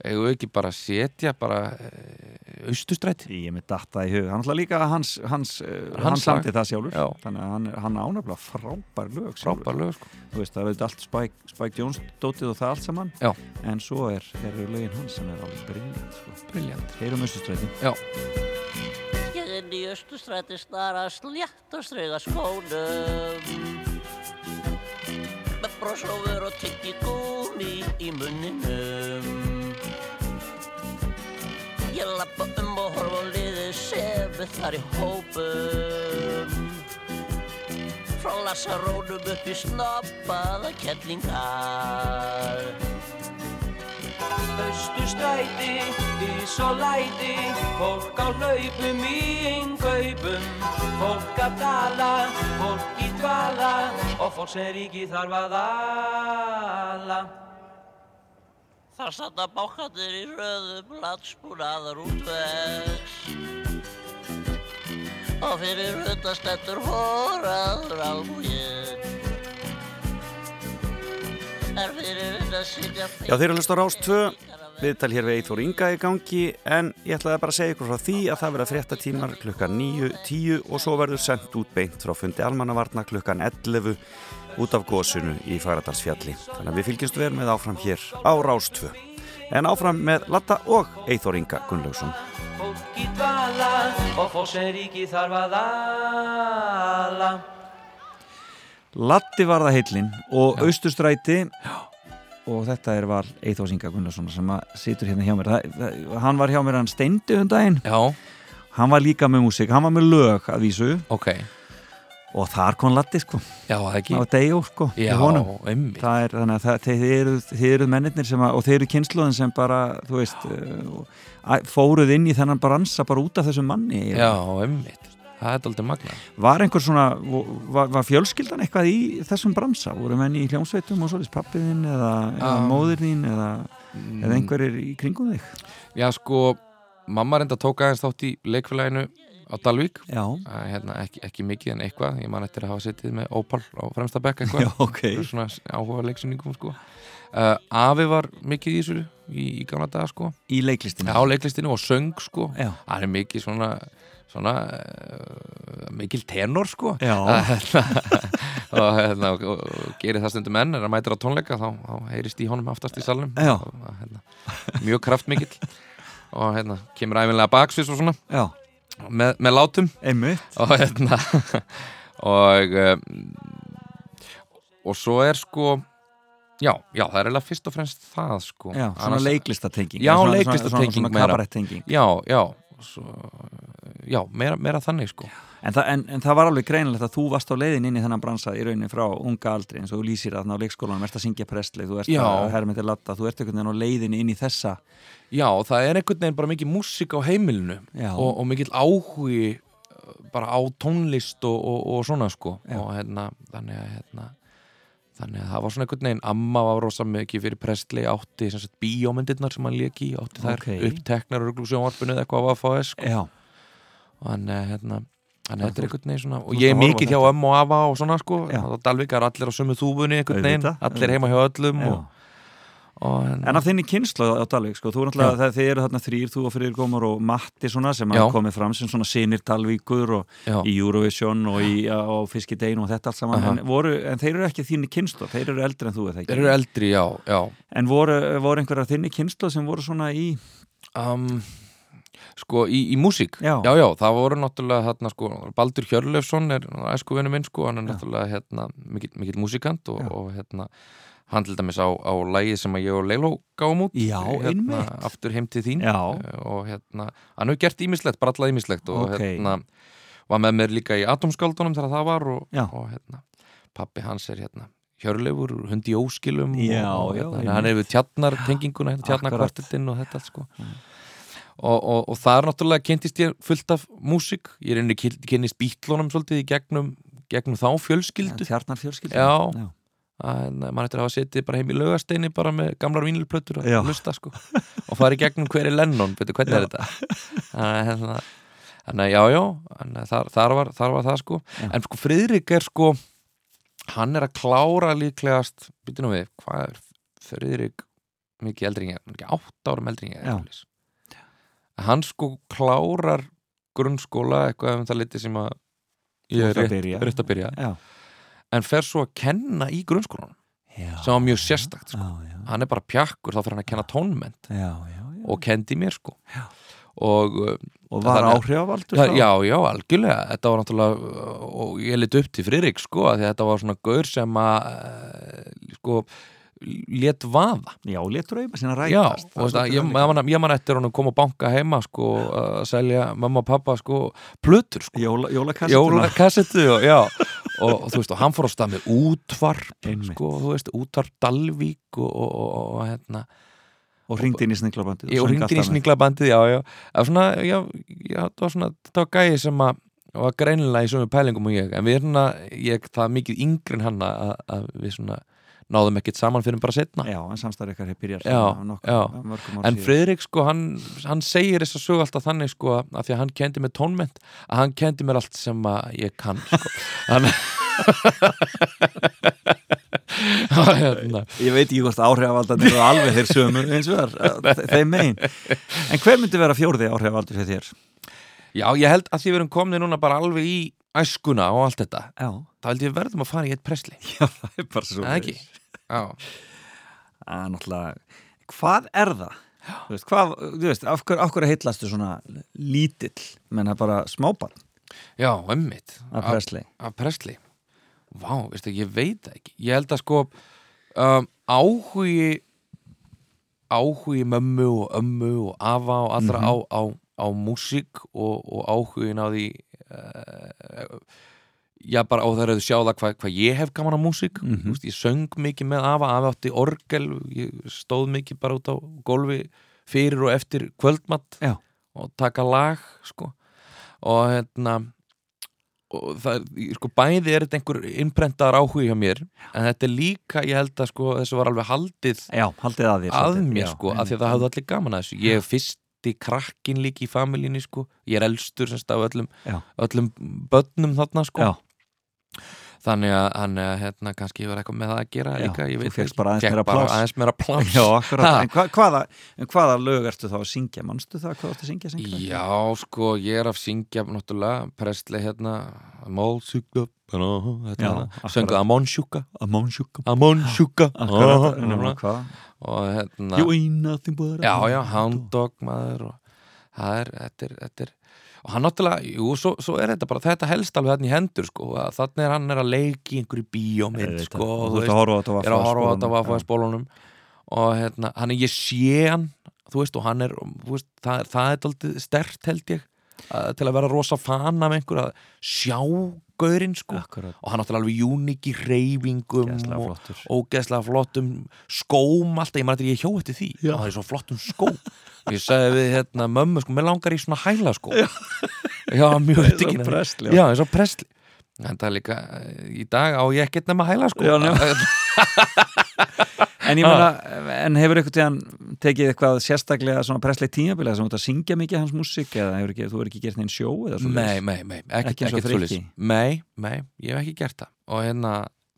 við ekki bara að setja bara uh, austustræti Ég er með datta í hug. Hann ætla líka að hans, hans, uh, Hans samti það sjálfur. Já. Þannig að hann, hann ánafla frábær lög. frábær lög sko Þú veist, það er allt Spike, Spike Jones dótið og það allt saman. Já. En svo er, eru lögin hans sem er alveg briljant, sko. briljant Heyrum Östustræti. Ég inn í östustræti snara slétt og strega skónum Með brósófur og tyggi gúmi í munninum. Ég lappa um og horfa liðið sem er þar í hópum. Frá lasarónum upp í snoppaða kettlingar Östustræti, ís og læti, fólk á hlaupum í innkaupum, fólk að tala, fólk í dvala og fólk sem ríki þarf að ala. Þar standa bákandir í röðum landsbúnaðar útvegs og fyrir hundan stendur hóraður hundan sitja Já, þeir eru að hlusta á Rás 2. Viðtal hér við Eithor Inga í gangi en ég ætlaði bara að segja ykkur frá því að það verða fréttatímar klukkan 9, 10 og svo verður sendt út beint frá fundi almannavarna klukkan 11 út af gósunu í Fagradalsfjalli. Þannig að við fylgjumst vel með áfram hér á Rás 2. En áfram með Latta og Eithor Inga Gunnlaugsson. Fólk í dvala og fólk sem ríki þarf að ala. Latti var það heillin og Austustræti og þetta er val Eithor Inga Gunnlaugsson sem situr hérna hjá mér. Það, það, hann var hjá mér hann steindi um daginn. Já, Hann var líka með músík, hann var með lög að vísu. Ok. Og þar kom Latti sko. Já, það ekki var Dejo sko. Já, það er þannig að það, þeir, eru, eru mennirnir sem að, og þeir eru kynsluðin sem bara þú veist uh, fóruð inn í þennan bransa bara út af þessum manni Já, einmitt Það er aldrei magna var einhver svona, var, var fjölskyldan eitthvað í þessum bransa, voru menn í hljómsveitum og svolítið pappiðinn eða, eða Já. móðir þín eða, eða Mm, einhverjir í kringum þig? Já, sko, mamma reynda tók aðeins þátt í leikfélaginu á Dalvík. Já, hérna, ekki, ekki mikið en eitthvað. Ég man eftir að hafa setið með Opal á fremsta bekk eitthvað. Já ok. Fyrir svona áhuga leiksyningum sko. uh, Afi var mikið í þessu í, í gamla daga sko. Í leiklistinu á leiklistinu og söng sko. Já, hann er mikið svona, svona uh, mikil tenor sko. *laughs* Og, hérna, og, og, og gerir það stundum enn er að mætir á tónleika þá, þá heyrist í honum aftast í salnum. Hérna, mjög kraftmikill. Og hérna, kemur æfinlega baksvis og svona. Með, með látum. Einmitt. Og hérna og um, og svo er sko já, já, það er eiginlega fyrst og fremst það sko. Já, svona leiklistatenging Já, leiklistatenging já, já, svo, já meira, meira þannig sko. En, þa en, en það var alveg greinilegt að þú varst á leiðin inn í þennan bransa í rauninni frá unga aldri eins og þú lýsir að á leikskólanum, ert að syngja prestli, þú ert Já. að hermið til latta, þú ert einhvern veginn á leiðin inn í þessa. Já, það er einhvern veginn bara mikið músík á heimilinu og, og mikill áhugi uh, bara á tónlist og, og, og svona sko. Og hérna, þannig að hérna, þannig að það var svona einhvern veginn amma var rosa mikið fyrir prestli átti sem sagt bíómyndirnar sem hann leki átti þær Ok. uppteknar og ruglusjónvarpinu eða eitthvað að fá þess sko. Og hann, hérna að Já, þetta er einhvern veginn svona Og ég er á mikill hjá ömmu og afa og svona sko. Og Dalvík er allir á sömu þúfunni einhvern veginn Allir heima hjá öllum og, og hérna, En af þinni kynslu á Dalvík, sko, þú er náttúrulega, það, þið eru þarna þrýr, þú og Friður Gómar og Matti svona sem hafa komið fram sem svona sinir Dalvíkur og já, í Eurovision og í, Fiskidein og þetta allt saman, en, voru, en þeir eru ekki þinni kynslu, þeir eru eldri en þú, er það þeir ekki? eru eldri, já, já. En voru, voru einhverjar þinni kynslu sem voru svona í, um, sko, í, í músík? Já. já, já, það voru náttúrulega hérna, sko, Baldur Hjörleifsson er æsku vinnu minn, sko, hann er náttúrulega hérna, mikill, mikill músíkant og, og hérna hann til dæmis á, á lægið sem að ég og Leiló gáum út Já, hérna, einmitt. aftur heim til þín Já. Eh, og hérna, hann hefur gert ímislegt bara allað ímislegt og Ok. hérna var með mér líka í Atomskaldunum þegar það var og, Já. og hérna, pappi hans er hérna Hjörleifur, hundi í óskilum Já, og, og já, hérna, einmitt. hann er við tjarnar tenginguna, hérna, Akkurat. tjarnarkvartetinn og þetta sko og, og, og það er náttúrulega kynntist ég fullt af músík, ég er einnig kynnist bítlunum svolítið í gegnum, gegnum þá fjölskyldu tjarnar fjölskyldu? Já. En mann eftir að hafa setið bara heim í laugasteini bara með gamlar vínilplötur Já. að hlusta sko og fara í gegnum hver er Lennon, betur hvernig er þetta Þannig að, já, já að þar, þar, var, þar var það sko Já. en sko Friðrik er sko hann er að klára líklegast byrju nú við, hvað er Friðrik mikið eldri en ég, hann er ekki átt árum eldri en ég Já. eflis. hann sko klárar grunnskóla eitthvað um það liti sem að ég er að rétt, byrja. rétt að byrja Já. En fer svo að kenna í grunnskólanum Já. sem var mjög sérstakt sko. Já, já, hann er bara pjakkur, þá fyrir hann að kenna tónment já, já, já. og kendi mér sko. Já. og uh, Og var áhrifavaldur það, já, já, algjörlega. Þetta var náttúrulega, og ég lit upp til Friðrik sko, að þetta var svona gaur sem að uh, sko let vaða. Já, léttur auðvitað sína Já, rætast. og veist, að, ég, ég, man, ég man eftir hann að koma að banka heima sko, að selja mamma og pappa sko, plötur sko, Jóla, jólakassetu og, já, *laughs* og, og þú veist, og hann fór á stað með útvarp sko, þú veist, útvarp Dalvík og, og, og, og hérna. Og hringdi inn í sniglabandið Ég og hringdi í sninglabandið, já, já. Það var svona, já, já, það var svona þetta var gæði sem að var greinilega í sömu pælingum og ég, en við erum svona ég, það er mikið yngri en hann að, að við svona náðum ekkert saman fyrir bara setna Já, en samstæður ykkar hefur árum en síðar. Friðrik sko, hann, hann segir þess að sögu alltaf þannig sko að því að hann kendi mér tónment að hann kendi mér allt sem að ég kann sko. *laughs* hann *laughs* hérna. Ég veit ekki hvort áhrifavaldarnir eru alveg þeir sömu eins og þar, þeim megin. En hver myndi vera fjórði áhrifavaldur fyrir þér? Já, ég held að því við erum komni núna bara alveg í æskuna og allt þetta Já, þá held ég verðum að fara í eitt presli já það er bara svo að náttúrulega, hvað er það? Þú veist, hvað, þú veist, af hverju, af hverju heitlastu svona lítill, menn það bara smábarn já, ömmit af Presley? af presli Vá, veistu, ég veit ekki Ég held að sko um, áhugi áhugi mömmu og ömmu og afa og allra Mhm. á, á, á músík og, og áhugin á því uh, já bara og það er að sjá það hvað, hvað ég hef gaman á músík. Þú veist, ég söng mikið með afa, afa átti orgel ég stóð mikið bara út á gólfi fyrir og eftir kvöldmatt Já. og taka lag sko og hérna og það sko bæði er þetta einhver innprentaðar áhugi hjá mér en þetta er líka, ég held að sko þessu var alveg haldið Já, haldið að þér að mér Já, sko, af því að það hafði allir gaman að þessu ég er fyrsti krakkin líka í familjíni sko, ég er elstur semst af öllum, Já. öllum börnum þarna sko Já. Þannig að, hann, hérna, kannski var eitthvað með það að gera Já, líka, ég þú veit ekki. bara aðeins meira pláss. aðeins meira pláss Já, akkurat, en hva, hvaða, en hvaða lög ertu þá að syngja? Manstu það, hvað ertu að syngja? syngja? Já, sko, ég er að syngja náttúrulega, Presley hérna Amol Sjúka Já, akkurat. Söngu Amon Sjúka Amon Sjúka Amon Sjúka *laughs* Akkurat, og hérna You ain't nothing but a já, já, hound Dog maður og það þetta er, þetta er og hann náttúrulega, jú, svo, svo er þetta bara þetta helst alveg þannig í hendur, sko þannig er hann er að leiki einhverju bíómynd, sko, þú þetta er að horfa á þetta Vaffaspólunum, að spólunum og hérna, hann er ég sé hann þú veist, og hann er, veist, það, það er daldið stert held ég að, til að vera rosa fan af einhver að sjá gaurinn, sko. Akkurat, og hann náttúrulega alveg uník í reyfingum og, ógeðslega flottum skóm alltaf, ég þetta ég hjó eftir því. Já. og það er svo flottum skóm. Og ég sagði við hérna mömmu sko, mér langar í svona hæla sko. Já, já *laughs* mjög. Presley, já. já, eins og presli en það er líka, í dag á ég ekkert nema hæla sko. Já. *laughs* *laughs* En ég meina, en hefur eitthvað tíðan tekið eitthvað sérstaklega svona presslegt tímabilið sem þú ert að syngja mikið hans músík eða hefur ekki, þú hefur ekki gert neinn sjó nei, nei, nei, Ekki eins og. Frikki? nei, nei, ég hef ekki gert það og hérna,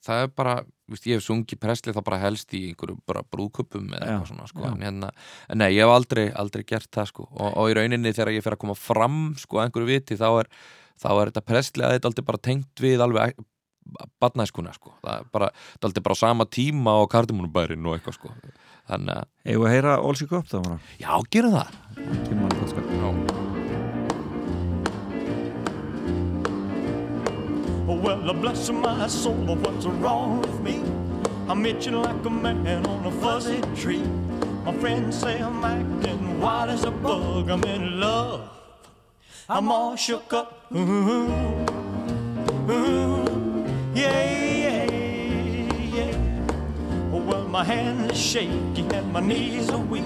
það er bara víst, ég hef sungið Presley þá bara helst í einhverju bara brúðköpum eða eitthvað svona sko. en, hérna, nei, ég hef aldrei, aldrei gert það sko. og, og í rauninni þegar ég fer að koma fram sko, einhverju viti, þá er þá er þetta Presley að þetta aldrei bara tengt við alveg badnæskuna sko. það er bara, er aldrei bara á sama tíma og kardimunubærin og eitthvað sko. þannig að, að heyra All She Go Up þá bara já, gerum það Kemur manni gott skap. já. Oh, well, bless my soul, what's wrong with me? I'm itching like a man on a fuzzy tree. My friends say I'm acting wild as a bug. I'm in love. I'm all shook up. Ooh, ooh, yeah, yeah, yeah. Well, my hands are shaky and my knees are weak.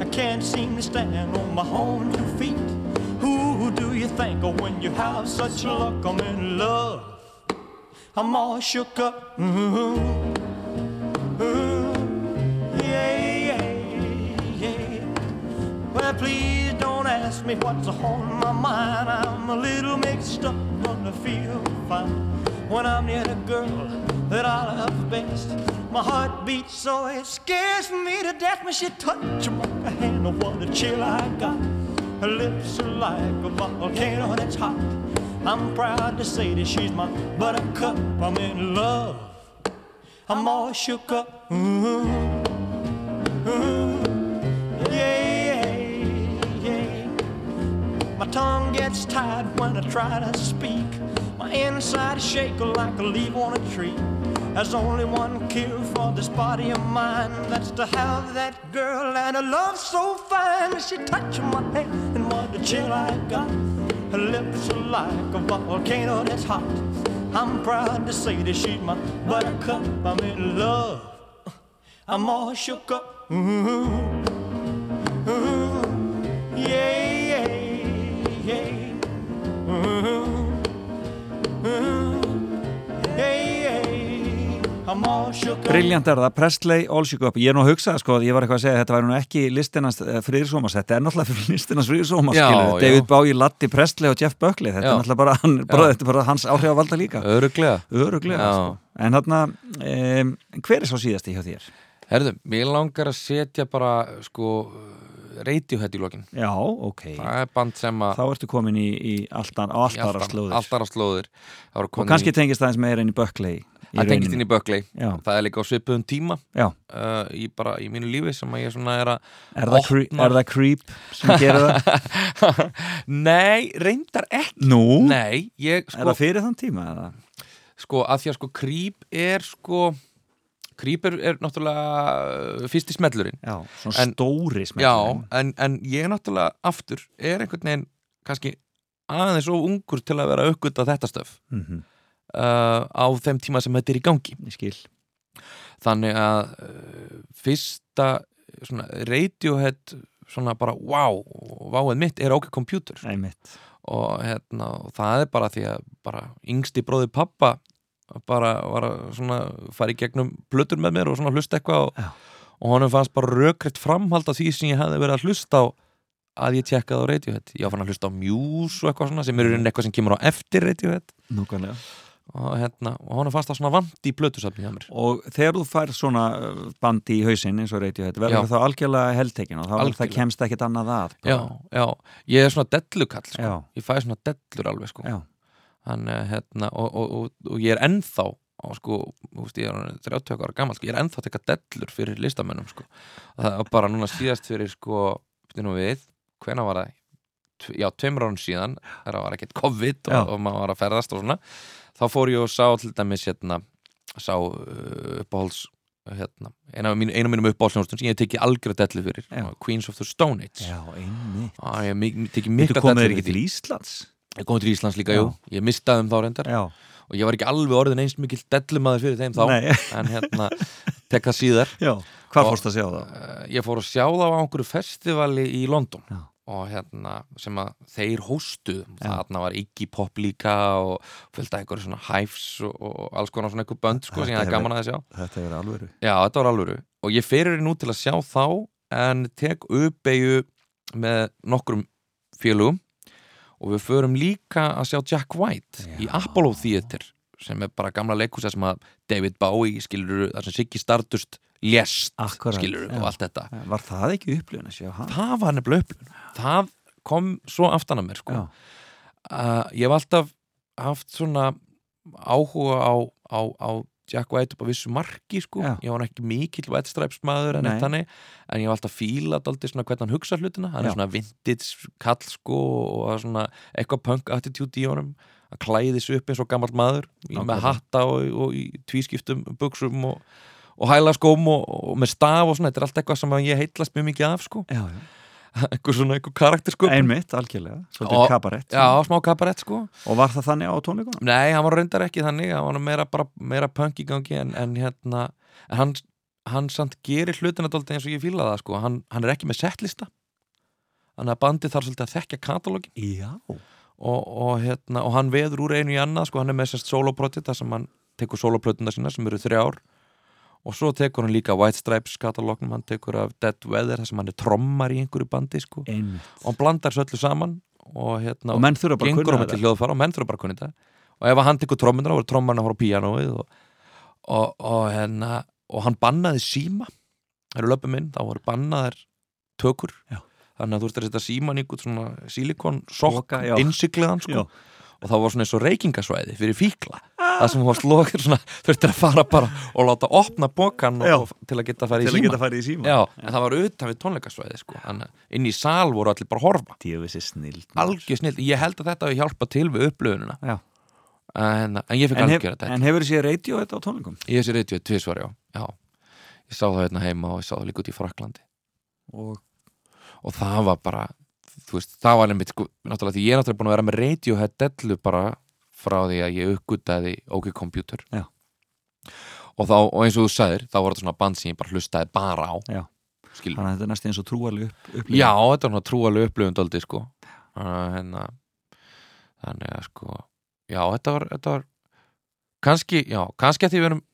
I can't seem to stand on my own two feet. Who do you think of when you have such luck? I'm in love. I'm all shook up. Ooh, ooh, yeah, yeah, yeah. Well, please don't ask me what's on my mind. I'm a little mixed up, but I feel fine when I'm near the girl that I love best. My heart beats so it scares me to death when she touches my hand. Oh, what a chill I got. Her lips are like a volcano that's hot. I'm proud to say that she's my buttercup. I'm in love. I'm all shook up. Ooh, ooh, yeah, yeah, yeah. My tongue gets tied when I try to speak. My inside is shaking like a leaf on a tree. There's only one cure for this body of mine. That's to have that girl and a love so fine. She touching my hand and what a chill I got. Her lips are like a volcano that's hot. I'm proud to say that she's my buttercup. I'm in love. I'm all shook up. Ooh, shook. Brilliant er það, Presley, All Go Up Ég er nú að hugsa, sko, ég var eitthvað að segja Þetta væri nú ekki listinans friðirsómas Þetta er náttúrulega fyrir listinans já. David Bowie, Latti, Presley og Jeff Buckley. Þetta Já. er náttúrulega bara, hann, bara, þetta er bara hans áhrifavalda líka. Öruglega Öruglega, sko. En þarna, um, hver er svo síðasti hjá þér? Herðu, mér langar að setja bara sko Radiohead í lokin. Já, ok. Það er band sem að Þá ertu komin í, í alltaf, alltaf slóðir alltaf slóðir Og kannski tengist það eins meira inn í Buckley það tengist inn í Buckley Já, það er líka á svipuðum tíma já uh, í bara í mínu lífi sem ég svona er að Er er það creep sem gerir það? *laughs* Nei, reyndar ekki Nú? Nei, ég Er sko, það fyrir þann tíma? Eða? sko að því að sko Creep er sko Creep er, er náttúrulega uh, fyrsti smellurinn Já, svona En- stóri Já, smellurinn. en, en ég náttúrulega aftur er einhvern veginn kannski aðeins of ungur til að vera aukvita þetta stöf Mhm, uh, á þeim tíma sem þetta er í gangi. Skil. Þannig að uh, fyrsta svona Radiohead svona bara wow, wowið mitt er OK Computer Æmitt og, hérna, og það er bara því að bara yngsti bróði pappa bara var að svona fara í gegnum plötur með mér og svona hlusta eitthvað og, og honum fannst bara rökriðt framhald af því sem ég hefði verið að hlusta á að ég tjekkaði á Radiohead. Ég var fann að hlusta á Muse og eitthvað svona sem er í rauninni eitthvað sem kemur á eftir Radiohead. Núkvæmlega og, hérna, og honum fannst það svona vant í plötusafni hjá mér Og þegar þú fær svona uh, bandi í hausinn eins og Radiohead verður Já. það algjörlega heldtekin og þá er það kemst ekkit annað að já, já, ég er svona dellukall sko. Já. ég fæ svona dellur alveg sko. Þannig, að, hérna, og, og, og, og ég er ennþá á, sko, þú veist, ég er orðinn 30 ára gammal sko, ég er ennþá að teka dellur fyrir listamönnum sko. Það var bara núna síðast fyrir sko, nú við, hvena var það já, tveimur árum síðan það var ekkert COVID og, og maður var að ferðast og svona þá fór ég og sá til dæmis hérna, sá uh, uppáhalds hérna, eina af mínu, mínum uppáhaldsljónstum sem ég hef tekið algjörð dellu fyrir Já. Queens of the Stone Age Já, einmitt Á, ég hef tekið Þú mikla komið þér dellu ekki fyrir til. Íslands? Ég kom til Íslands líka, Já. jú Ég mistaði um þá reyndar Já og ég var ekki alveg orðin einst mikill dellumaður fyrir þeim þá *laughs* en hérna, tek það síðar Já Hvað fórst að sjá það? uh, ég fór að sjá það á einhverju festivali í London Já. Og hérna sem að þeir hóstuð Já. þarna var Iggy Pop líka og fylgta einhverju svona Hives og, og alls konar svona einhver bönd sko, sem ég hafði gaman að sjá. Þetta er alvöru. Já, þetta var alvöru. Og ég fyrir nú til að sjá þá en tek uppeyju með nokkrum félugum og við förum líka að sjá Jack White í Já. Apollo Theater sem er bara gamla leikhúsa sem að David Bowie skilur þar sem Siggy Stardust lést Akkúrat, skilur já. og allt þetta Var það ekki upplifun að sjá hann? það var nefnilega upplifun það kom svo aftan að mér sko. Uh, ég hef alltaf haft svona áhuga á, á, á Jack White upp á vissu marki sko. Já. ég var ekki mikill White Stripes maður en, en ég hef alltaf fílað aldrei svona hvernig hann hugsa hlutina hann Já. er svona vintage kall sko, og svona eitthvað punk attitude í honum að klæði sig upp eins og gammal maður í, með hatta og, og í tvískiptum buksum og, og hælaskóm og, og með staf og svona, þetta er allt eitthvað sem ég heitlast mjög mikið af sko. Já, já. *laughs* eitthvað svona, eitthvað karaktersköpun Einmitt, algjörlega, svolítið kabarett Já, smá kabarett sko. Og var það þannig á tónleikunum? Nei, hann var reyndar ekki þannig hann var meira, bara, meira punk í gangi en, en hérna, en hann hann samt gerir hlutina dóldi eins og ég fíla það sko, hann, hann er ekki með settlista þannig að bandið þarf svolítið að þekkja katalógin. Já og, og, hérna, og hann veður úr einu í annað sko, hann er með sérst soloprojekt þar sem hann tekur soloplötuna sína sem eru þrjár. Og svo tekur hann líka White Stripes katalógnum, hann tekur af Dead Weather þar sem hann er trommar í einhverju bandi sko, og hann blandar svo öllu saman og hérna, Og menn þurfa bara að kunna hljóðfara og menn þurfa bara að kunna þetta. Og ef hann tekur trommunar og trommarna að og, og, hérna, og hann bannaði síma. Það eru löpum inn, þá voru bannaðar tökur. Já. Þannig að þú veist að setja síman í svona silikon sokk, Poka, já. innsikliðan sko. og það var svona eins og reykingasvæði fyrir fíkla. Það sem var slokir svona þurftir að fara bara og láta opna og, til að geta að fara í Til að síma geta farið í síma Já, en það var utan við tónleikasvæði sko. inn í sal voru allir bara horfa. Algjör snill, ég held að þetta hafi hjálpað til við upplöfununa en, en ég fikk hef, algjör þetta. en hefur séð radio þetta á tónleikum? ég sé reytið tvisvar, já. já. Ég sá það hérna heima og ég sá það líka út í Fraklandi Og og það var bara þú veist, það var nefnitt sko, náttúrulega því ég er náttúrulega búin að vera með Radiohead dellu bara frá því að ég uppgutaði OK Computer Já. og þá, og eins og þú sagðir þá var þetta svona band sem ég bara hlustaði bara á Já. skilur þannig að þetta er næst eins og trúarleg upp, upplifun. Já, þetta var svona trúalega upplifun dálítið sko uh, hérna, þannig að sko já, þetta var, þetta var kannski, já, kannski að því við erum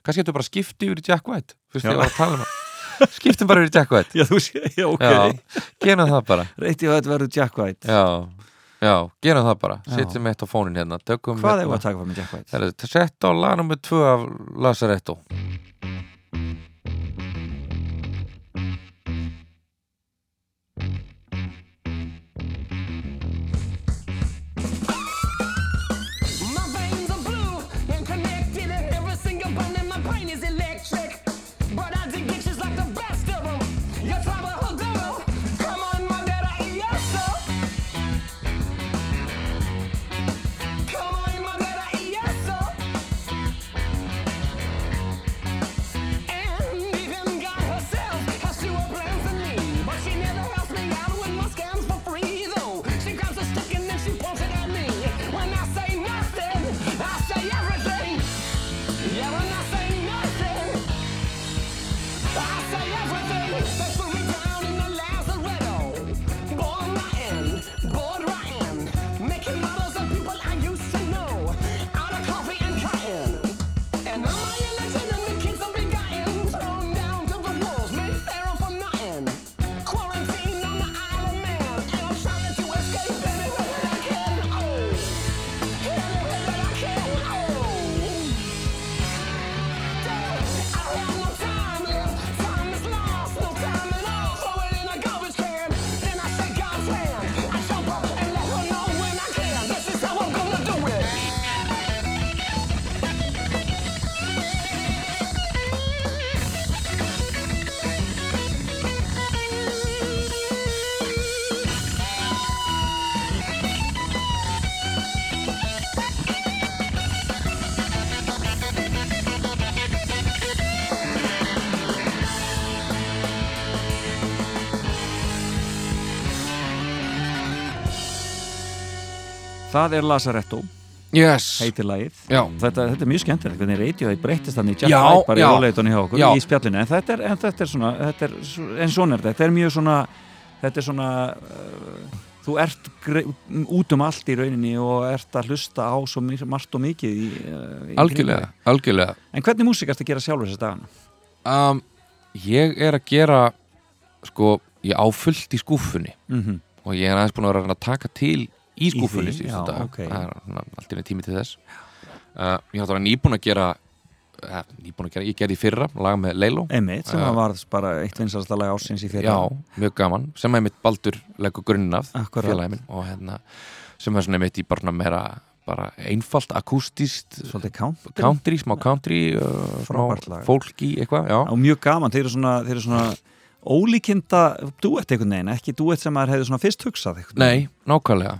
kannski að þetta bara skipti yfir í Jack White fyrst Já. ég var að tala um það skiptum bara yfir Jack White. Já, þú sé, já, ok. Já, gerum það bara. Radio þetta verður Jack White. Já, já, gerum það bara. Setjum eitt á fónin hérna Hvað er hérna, að taka fram með Jack White? Það er sett á lag nummer 2 af Lazaretto Það er Lazaretto, Yes, heitir lagið. Þetta, þetta er mjög skemmtilegt, hvernig radio það breytist þannig Já, bara í já. róleitunni hjá okkur Já. í spjallinu, en þetta er, en þetta er svona þetta er, en svona er þetta, þetta er mjög svona þetta er svona uh, þú ert út um allt í rauninni og ert að hlusta á svo margt og mikið í, uh, í algjörlega, algjörlega. En hvernig músík ertu að gera sjálfur þess dagana? um, Ég er að gera sko, ég á fullt í skúfunni Mm og ég er aðeins búin að vera að taka til í skúfunni því, síðustu já, daga. ok. það er svona allt í einu tími til þess. Uh, ég var nýbúin að gera uh, nýbúin að gera, ég gerði í fyrra lag með Leilo Einmitt, sem að var bara eitt vinsarasta lag ásins í fyrir Já, mjög gaman, sem er mitt Baldur leggur grunnin af, Akkúrat. félagi minn og hérna, sem er svona mitt í bara meira bara einfalt, akústist country. country, smá country uh, smá fólki, eitthvað, og mjög gaman, þeir eru svona, þeir eru svona ólíkinda duett einhvern veginn, ekki duett sem maður hefði svona fyrst hugsað Nei, nákvæmlega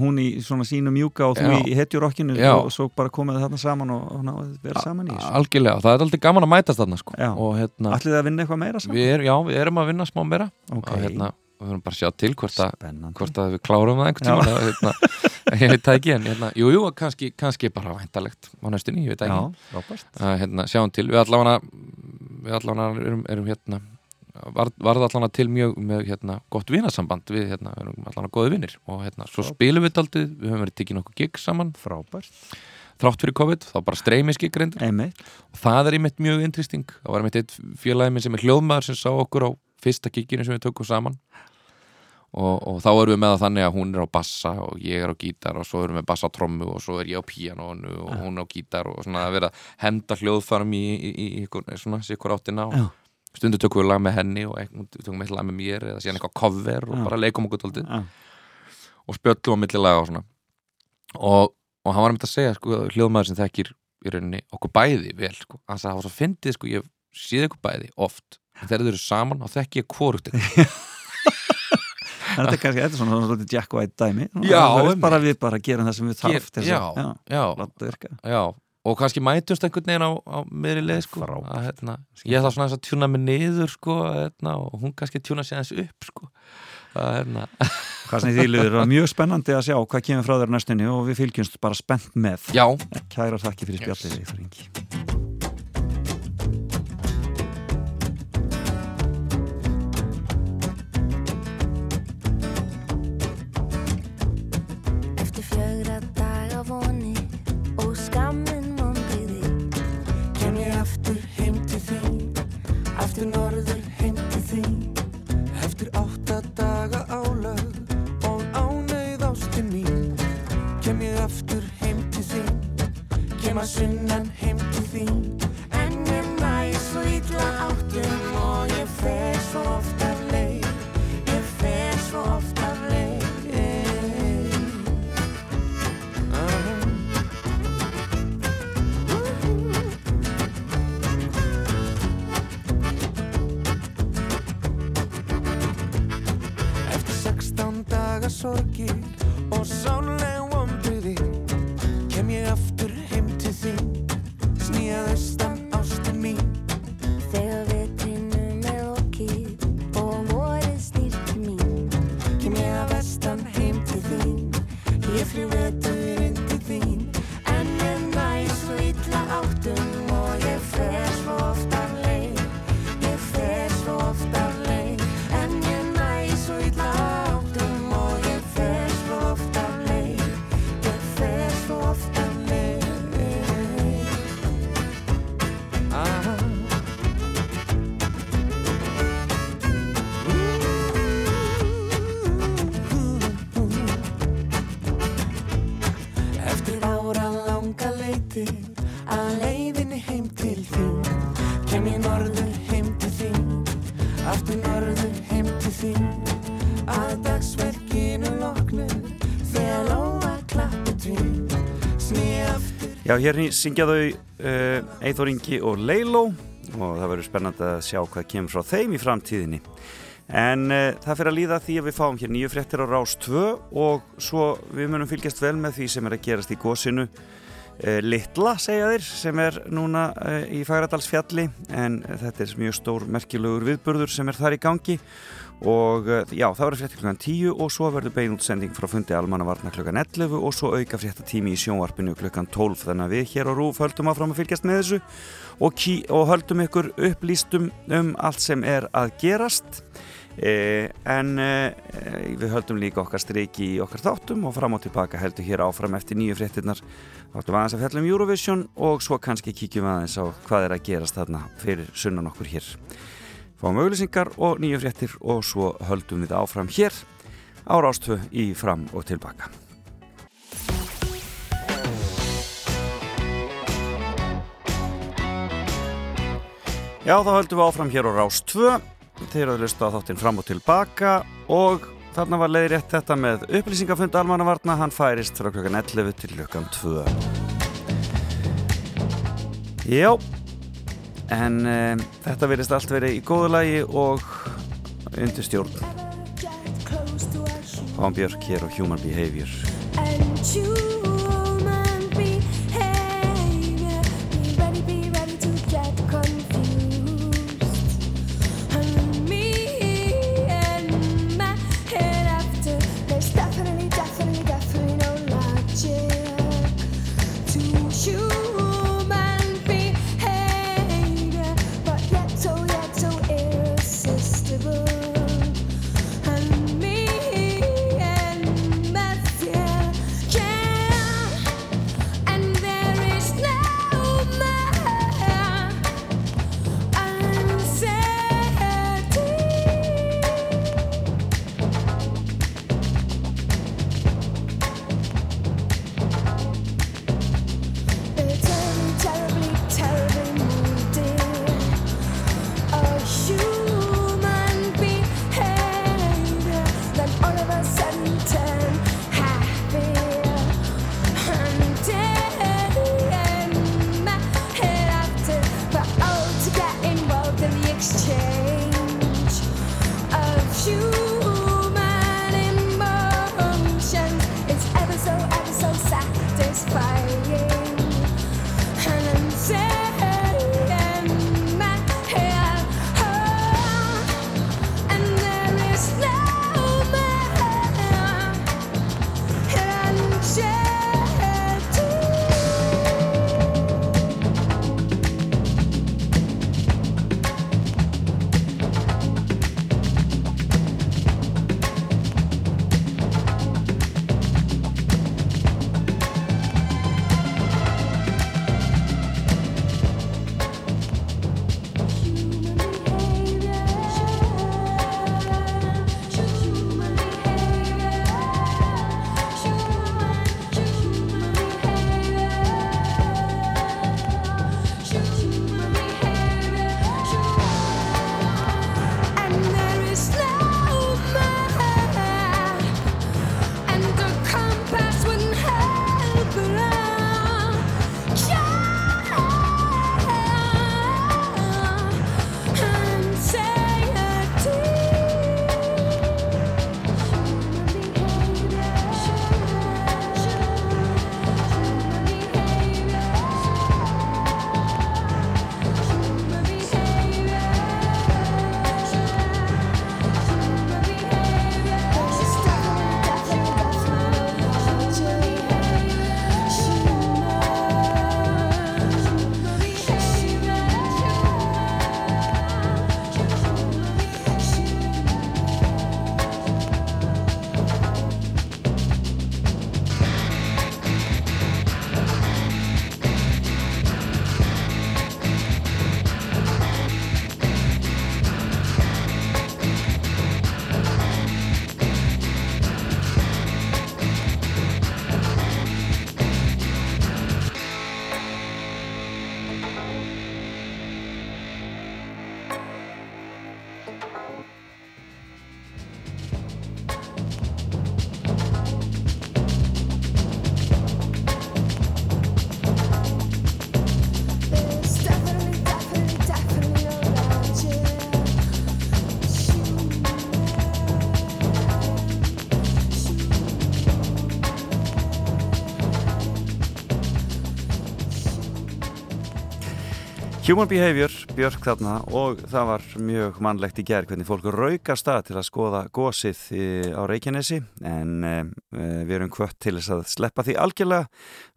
hún í svona sínu mjúka og þú Já. í hetjurokkinu Já. og svo bara komið þarna saman og, ná, vera saman í þessu Algjörlega, það er aldrei gaman að mætast þarna sko. Já. hérna, Ætlið þið að vinna eitthvað meira saman? við, er, já, við erum að vinna smá meira Ok. og hérna, við höfum bara að sjá til hvort að, hvort að við klárum það einhvern tíma hérna, *laughs* ég veit það ekki en hérna, jú, jú, kannski, kannski bara væntalegt á næstunni, ég veit það Já, ekki frábært að, hérna, sjáum til, við allavega við allavega erum, erum hérna var, varð allavega til mjög með hérna, gott vinasamband við hérna, erum allavega góði vinnir og hérna, svo spilum við daldið við höfum verið tekið nokkuð gig saman. Frábært. Þrátt fyrir COVID, þá bara streymiskik reyndur Einmitt. Og það er einmitt mjög interesting. Það var einmitt eitt félagi minn sem er hljóðmaður sem sá okkur á fyrsta kikinu sem við tökum saman. Og, og þá erum við með það þannig að hún er á bassa og ég er á gítar og svo erum við bassa á trommu og svo er ég á píanónu og hún á gítar og svona að vera að henda hljóðfarum í, í, í, í svona sikkur áttina og Já. Stundu tökum við lag með henni og við tökum eitt lag með mér eða síðan eitthvað cover og bara leikum okkur tóltið og spjöllum á milli laga og svona. Og, og hann var einmitt að segja sko, hljóðmaður sem þekkir í rauninni okkur bæði vel sko. hann sagði að það var svo fyndið sko, ég séð ykkur bæði oft. En þegar þau eru saman þá þekki ég hvorugt *laughs* þetta er kannski, þetta er svona svona Jack White dæmi. Já, bara við bara gerum það sem við þarf Ger- til þess já, já, já og kannski mætumst einhvern veginn á, á meðri leið sko. Að, hérna, ég ætla svona aðeins að tjúna mig niður sko, hérna, og hún kannski tjúna sig aðeins upp sko. að, hérna, *laughs* Hvað sem því liður, það er mjög spennandi að sjá hvað kemur frá þér næstunni og við fylgjumst bara spennt með já, Kæra þakki fyrir spjallið yes. Kem að sunnan heim til þín. En ég næ svo illa áttum og ég fer svo oft af leið. Ég fer svo oft af leið. Eftir 16 daga sorgir Já, hér syngja þau uh, Eithor Ingi og Leilo og það verður spennandi að sjá hvað kemur frá þeim í framtíðinni. En uh, það fyrir að líða því að við fáum hér nýju fréttir á Rás 2 og svo við munum fylgjast vel með því sem er að gerast í gósinu uh, Litla segja þeir sem er núna uh, í Fagradalsfjalli. En þetta er mjög stór merkilegur viðburður sem er þar í gangi og uh, já, það verður fréttir klukkan 10 og svo verður bein útsending frá fundi almannavarna klukkan 11 og svo auka fréttatími í sjónvarpinu klukkan 12 þannig að við hér á RÚF höldum áfram að fylgjast með þessu og, og höldum ykkur upplýstum um allt sem er að gerast. Eh, en eh, við höldum líka okkar streiki í okkar þáttum og fram og tilbaka heldur hér áfram eftir nýju fréttinnar þáttum aðeins að fjalla um Eurovision og svo kannski kíkjum aðeins á hvað er að gerast þarna fyrir sunnan okkur hér fáum auðlýsingar og nýju fréttir og svo höldum við áfram hér á Rástfö í fram og tilbaka. Já, þá höldum við áfram hér á Rástfö þeir að lusta á þáttinn fram og tilbaka og þarna var leiðir rétt þetta með upplýsingafund almannavarna. Hann færist frá klokkan 11 til klokkan 2 Jó en um, þetta verðist allt verið í góðu lagi og undir stjórn. Fáum Björk hér á Human Behavior Human Behavior, Björk þarna og það var mjög mannlegt í gerð hvernig fólk rauka stað til að skoða gósið í, á Reykjanesi. En e, við erum kvött til þess að sleppa því algjörlega.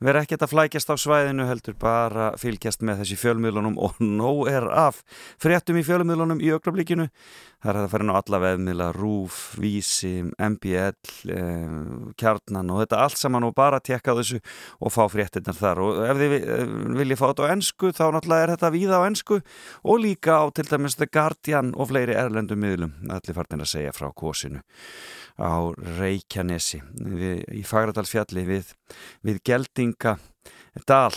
Vera ekkert að flækjast á svæðinu heldur bara fylgjast með þessi fjölmiðlunum og nóg er af fréttum í fjölmiðlunum í ögrablíkinu það er að fara inn á alla veðmiðla RÚF, Vísi, MBL e, Kjarnan og þetta allt saman og bara tekka þessu og fá fréttinnar þar. Og ef þið eh, viljið fá þetta á ennsku þá náttúrulega er þetta víða á ennsku og líka á til dæmis The Guardian og fleiri erlendum miðlum. Allir farnir að segja frá kosinu á Reykjanesi við, í Fagradalsfjalli við, við Geldinga Dal.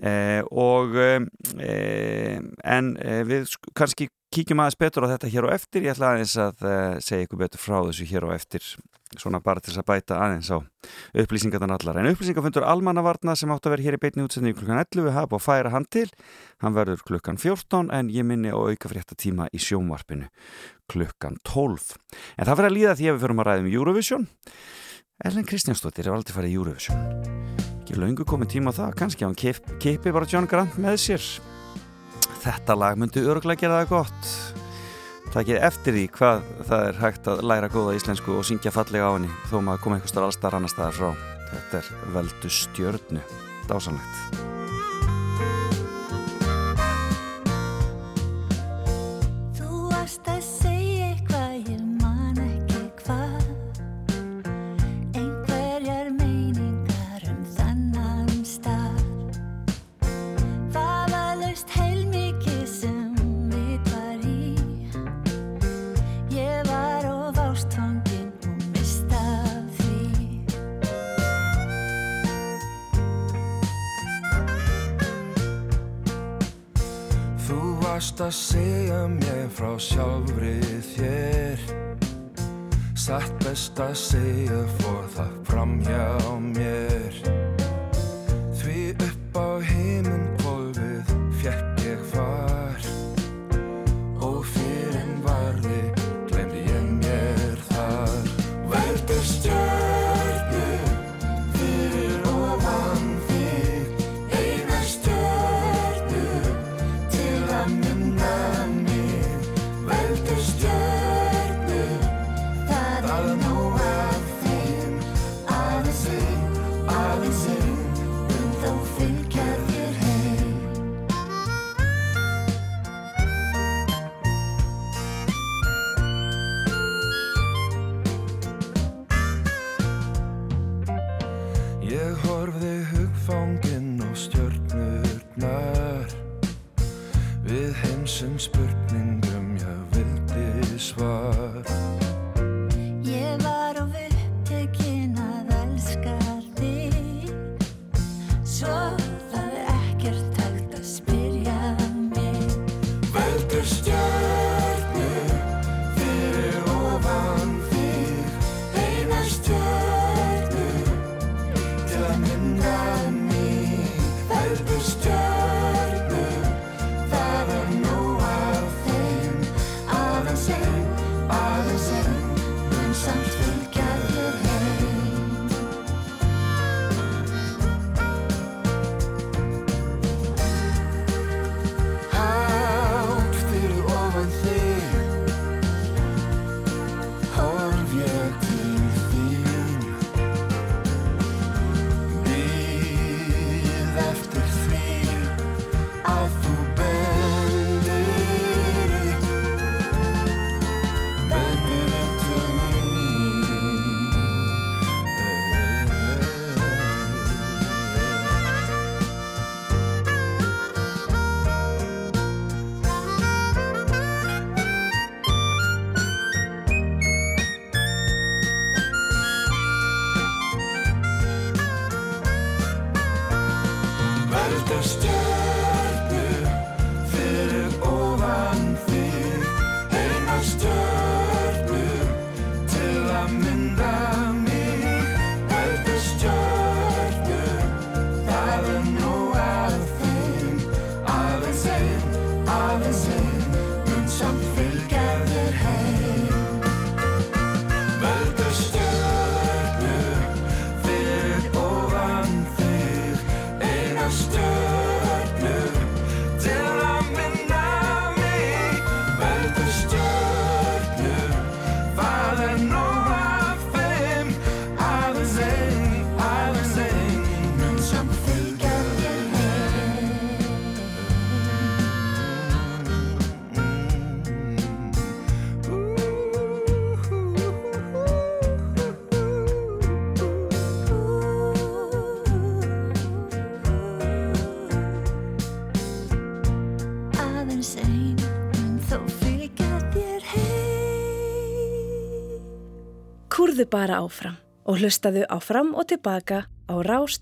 Eh, og eh, en eh, við sk- kannski kíkjum aðeins betur á þetta hér á eftir. Ég ætla aðeins að eh, segja ykkur betur frá þessu hér á eftir svona bara til þess að bæta aðeins á upplýsingarnar allar. En upplýsingarfundur almannavarna sem átt að vera hér í beinni útsendingu klukkan 11 við hafa búið að færa hann til. Hann verður klukkan 14 en ég minni á auka frétta tíma í sjónvarpinu klukkan 12 en það fyrir að líða því að við förum að ræða um Eurovision. Ellen Kristjánsdóttir er aldrei farið Eurovision. Ekki löngu komið tíma á það kannski að hann kip, kipi bara John Grant með sér. Þetta lag myndi örgulega gera það gott takið eftir því hvað það er hægt að læra góða íslensku og syngja fallega á henni þó maður koma einhver starf allstar annar staðar frá. Þetta er veldu stjörnu. Dásanlegt varst að segja mér frá sjálfri þér. Satt best að segja fór það fram hjá ein, aðeins bara áfram og hlustaðu áfram og tilbaka á Rás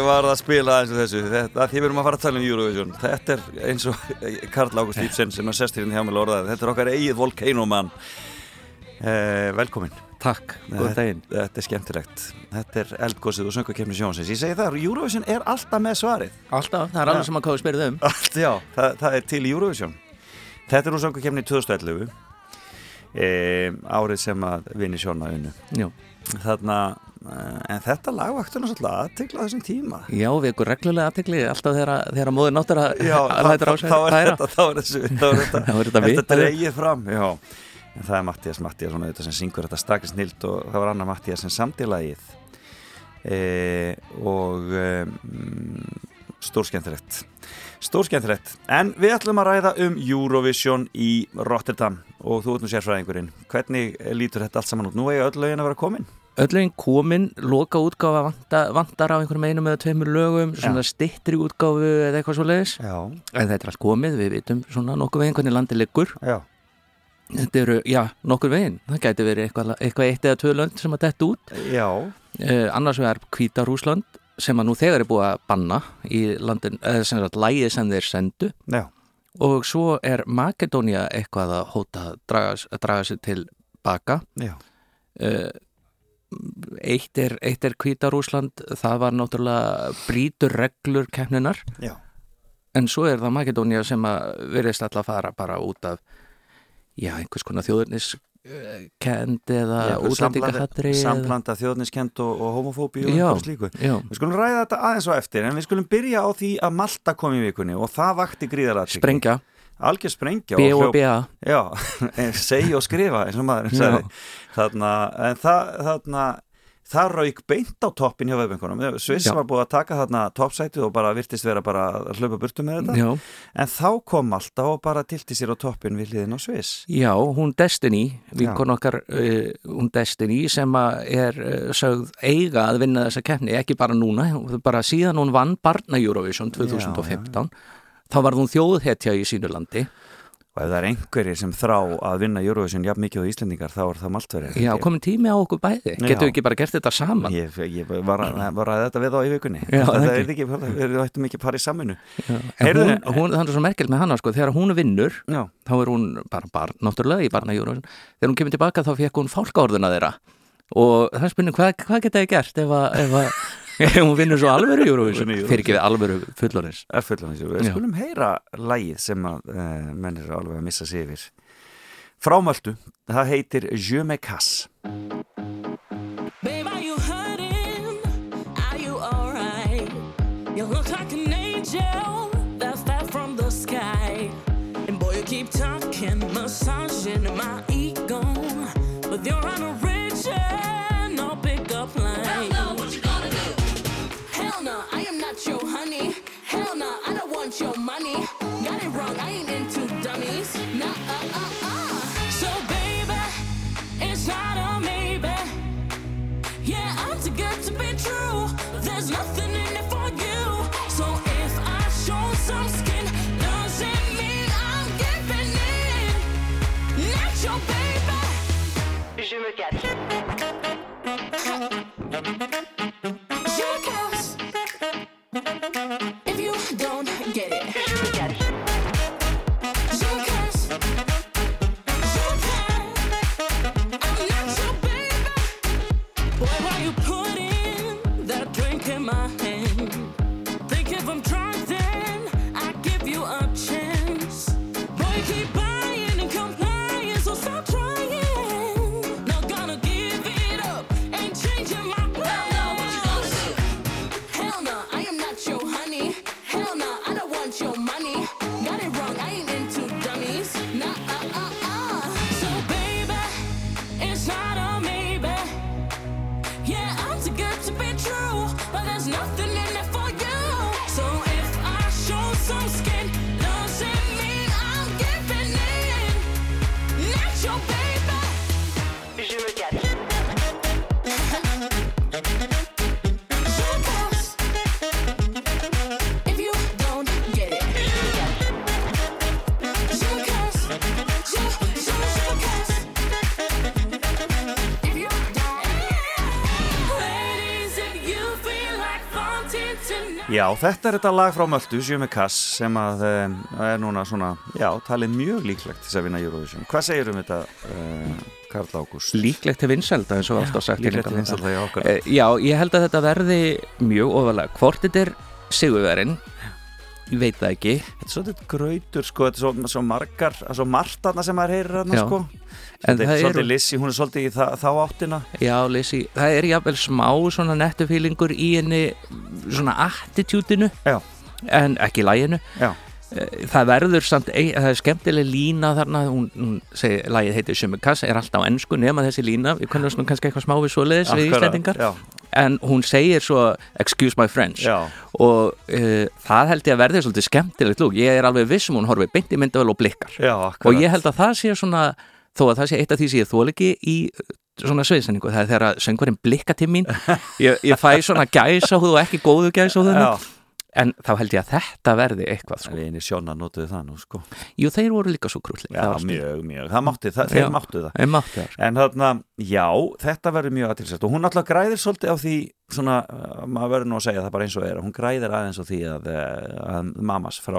Ég var að spila eins og þessu. Þetta, Því við erum að fara að tala um Eurovision. Þetta er eins og *laughs* Karl Ágúst Íbsen sem að sest hérna hjá mig orðaði Þetta er okkar eigið volcanoman eh, Velkomin. Takk, góðan daginn. Þetta er skemmtilegt. Þetta er eldgósið og söngakefni sjónsins. Ég segi það, Eurovision er alltaf með svarið. Alltaf, það er alveg sem að hvað við spyrðum um. Allt, já, það, það er til Eurovision. Þetta er nú söngakefni 2011 e, Árið sem að vinni sjóna unnu. Já, Þarna, eh, en þetta lag nú svolítið aðtegla þessum tíma. Já við ykkur reglulega aðtegli Alltaf þegar, móður náttur að lætur á sig *laughs* þá, er þetta, er er þetta, er dreigið fram já. en það er Mattias Mattias auðvitað, sem syngur þetta staklega snilt og það var Anna Mattias sem samdilagið e, og e, stórskemmtilegt. Stórskemmtilegt. En við ætlum að ræða um Eurovision í Rotterdam. Og þú ert nú sérfræðingurinn. Hvernig lítur þetta allt saman út? Nú eiga öll lögin að vera komin Öllin komin, loka útgáfa vanta, vantar af einhverjum einum eða tveimur lögum svona stittri útgáfu eða eitthvað svo leiðis en þetta er allt komið, við vitum svona nokkuð veginn hvernig landi liggur. Já, þetta eru, já, nokkur veginn. Það gæti verið eitthvað, eitthvað eitt eða tvö lönd sem að detta út. Já. Eh, annars vegar Hvíta Rúsland sem að nú þegar er búið að banna í landin, eða sem sagt lægið sem þeir sendu. Já, og svo er Makedónia eitthvað að hóta að draga, að draga sig til baka. Já, Eh, eitt er, er Hvítarúsland það var náttúrulega brítur reglur keppninar já. En svo er það Makedónia sem að verðist alltaf fara bara út af já, einhvers konar þjóðurnis kend eða Já, útlendingahattri eða- þjóðniskend og, og homofóbi og Já, eitthvað slíku. já. Við skulum ræða þetta aðeins á eftir en við skulum byrja á því að Malta kom í vikunni og það vakti gríðarlega sprengja, Algjör sprengja B og B Já, *laughs* segja og skrifa eins og maður þarna, en það, þarna það rauk beint á toppin hjá veðböngunum Sviss Já. var búið að taka þarna toppsætið og bara virtist vera bara að hlaupa burtu með þetta. Já, en þá kom Malta og bara tilti sér á toppin við hliðin á Sviss. Já, hún Destiny vinkon okkar, uh, hún Destiny sem er uh, sögð eiga að vinna þessa keppni, ekki bara núna bara síðan hún vann Barna Eurovision 2015 þá var hún þjóðhetja í sínu landi og ef það er einhverjir sem þrá að vinna Eurovision jafn mikið á Íslendingar þá er það Maltverið Já, komin tími á okkur bæði. Getum við ekki bara gert þetta saman? Ég, ég var, að, var að þetta við á í vikunni Já, þetta er ekki, við ættum ekki í saminu Heyrðu, hún, hún, það er svo merkilegt með hana, sko, þegar hún vinnur, Já, þá er hún bara barn, náttúrulega í barna Eurovision. Þegar hún kemur tilbaka þá fekk hún fálkaorðuna þeirra. Og það er spurning, hvað, hvað geta ég gert ef, að, hún vinnur svo alvöru Eurovision? Fyrir ekki við alvöru fullorins. F-fullorðins Við skulum heyra lægið sem að uh, menn eru alveg að missa sig yfir. Frámöldu, það heitir Je me casse your money. Já, þetta er þetta lag frá Möldu, Sjömi Kass, sem að um, er núna svona, já, talið mjög líklegt til að vinna Eurovision. Hvað segir um þetta, uh, Karl Ágúst? Líklegt til vinselda eins og alltaf sagt líklegt til vinsælda, já, okkur. Eh, Já, ég held að þetta verði mjög ofalega Hvort þetta er sigurverinn Ég veit það ekki Þetta er svolítið grautur, sko, þetta er svo, svo margar, svo margt þarna sem maður heyrir þarna, Já. En það er svolítið Lissi, hún er svolítið í það, þá áttina. Já, Lizzie, það er jafnvel smá svona nettufílingur í henni svona attitútinu Já. en ekki læginu Já. það verður samt það er skemmtileg lína þarna hún, hún segir, lægið heitir Sumikass er alltaf á ennsku nema þessi lína við svona kannski eitthvað smá við svoleiðis við já. en hún segir svo excuse my French Já. og uh, það held ég að verði svolítið skemmtilegt lúk, ég er alveg viss um hún horfið beint í myndavel og blikkar Já, og ég held að það sé svona þó að það sé eitt af því sem ég þól ekki í uh, svona sviðsendingu, það er þegar söngurinn blikka til mín, *laughs* ég, ég fæ svona gæsahúð og ekki góðu Já. en þá held ég að þetta verði eitthvað sko. Við einu sjóna notuðu það nú, sko. Jú, þeir voru líka svo krúlli Já, mjög, mjög, það mátti, það, þeir Já, máttu það máttu það. En þarna, já, þetta verður mjög aðtilsett og hún alltaf græðir svolítið á því svona, uh, maður verður nú að segja það bara eins og er hún græðir aðeins á því að, uh, að mamas frá,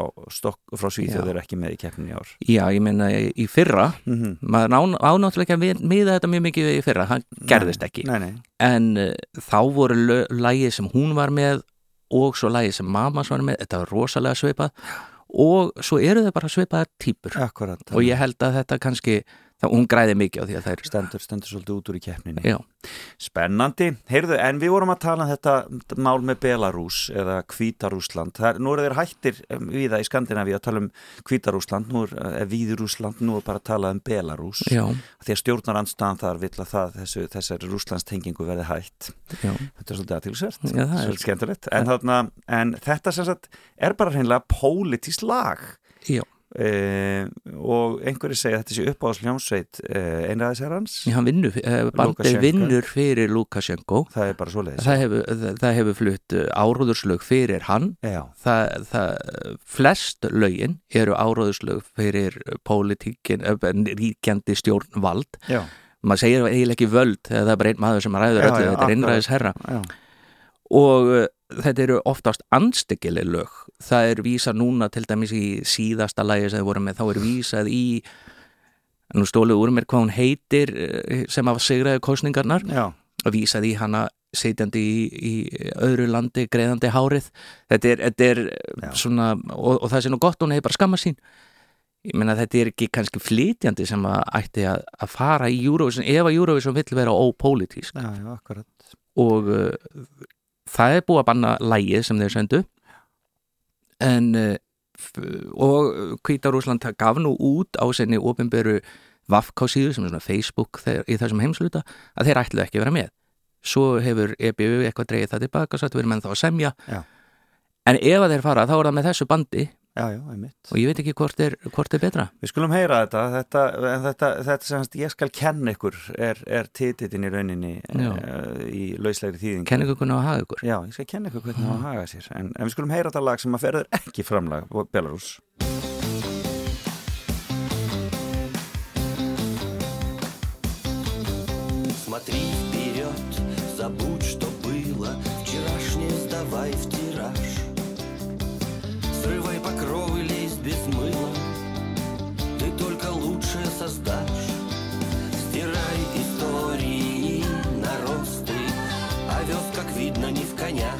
frá Svíþjóð er ekki með í keppninni í ár. Já, ég meina í fyrra Mhm. maður ná- á náttúrulega ekki að miða þetta mjög mikið í fyrra, það gerðist ekki. Nei, nei, en uh, þá voru lagið sem hún var með og svo lagið sem mammas var með þetta var rosalega svipað. Og svo eru þau bara svipaðar típur akkurat. Og ég held að þetta kannski þá, hún græði mikið á því að það er stendur, stendur svolítið út úr í keppninni. Já. Spennandi, heyrðu, en við vorum að tala um þetta mál með Belarus eða Hvítarúsland, það er, nú eru þeir hættir um, við það í Skandinavíu að tala um Hvítarúsland, nú er, er Víðurúsland nú er bara að tala um Belarus Já. því að stjórnarandstaðan þar vill að það þessu, þessari rúslandstengingu verði hætt. Já. þetta er svolítið aðtilsvert það er- svolítið skemmtilegt. En, þarna, en þetta sagt er bara hreinlega pólitísk lag. Já. Eh, og einhverju segja þetta sé upp á hljómsveit eh, einræðisherrans. Já, hann vinnur, eh, bandið vinnur fyrir Lukashenko það er bara svoleiðis. Það hefur, það, hefur flutt uh, áróðurslög fyrir hann. Það, það, flest lögin eru áróðurslög fyrir pólitíkin, uh, ríkjandi stjórnvald. Já. maður segir eiginlega ekki völd það er bara einn maður sem ræður Já, öllu, já, þetta er akkurat. innræðis herra Já. og uh, þetta eru oftast anstekkileg lög. Það er vísa núna til dæmis í síðasta lægi sem þið voru með, þá er vísað í nú stóluð úr mér hvað hún heitir uh, sem hafa sigraði kostningarnar Já. og vísað í hana sitjandi í, í öðru landi greiðandi hárið. Þetta er, þetta er svona og, og það sé nú gott, hún hefur bara skamma sín. Ég meina þetta er ekki kannski flytjandi sem að ætti að, að fara í Eurovision ef að Eurovision vill vera ópolítísk og uh, það er búið að banna lægið sem þeir sendu. En f- og Kvítarúsland gaf nú út á sinni ofinberu Vafká síðu sem er svona Facebook þeir, í þessum heimsluta að þeir ætlu ekki að vera með. Svo hefur EBU eitthvað dreigið það tilbaka og sagt við erum ennþá að semja. Já. en ef að þeir fara þá er það með þessu bandi Já, já, einmitt og ég veit ekki hvort er, hvort er betra Við skulum heyra þetta, þetta, en þetta, þetta sem sagt, ég skal kenna ykkur er, er tititin í rauninni Já. uh, í lauslegri þýðingu. Kenna ykkur hvernig á að haga ykkur Já, ég skal kenna ykkur hvernig á að haga sér. En, en við skulum heyra þetta lag sem að ferður ekki framlag á Belarus. Смотри вперед, забудь, что было Вчерашнее сдавай в тираж Срывай покровы, лезь без мыла. Ты только лучшее создашь. Стирай истории наросты Овес, как видно, не в коня.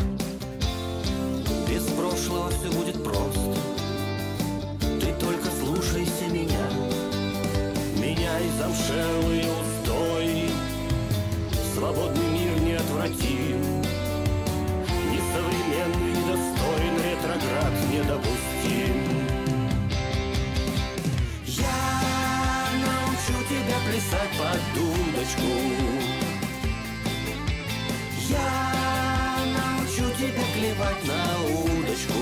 Без прошлого все будет просто. Ты только слушайся меня. Меняй замшелые дудочку Я научу тебя клевать на удочку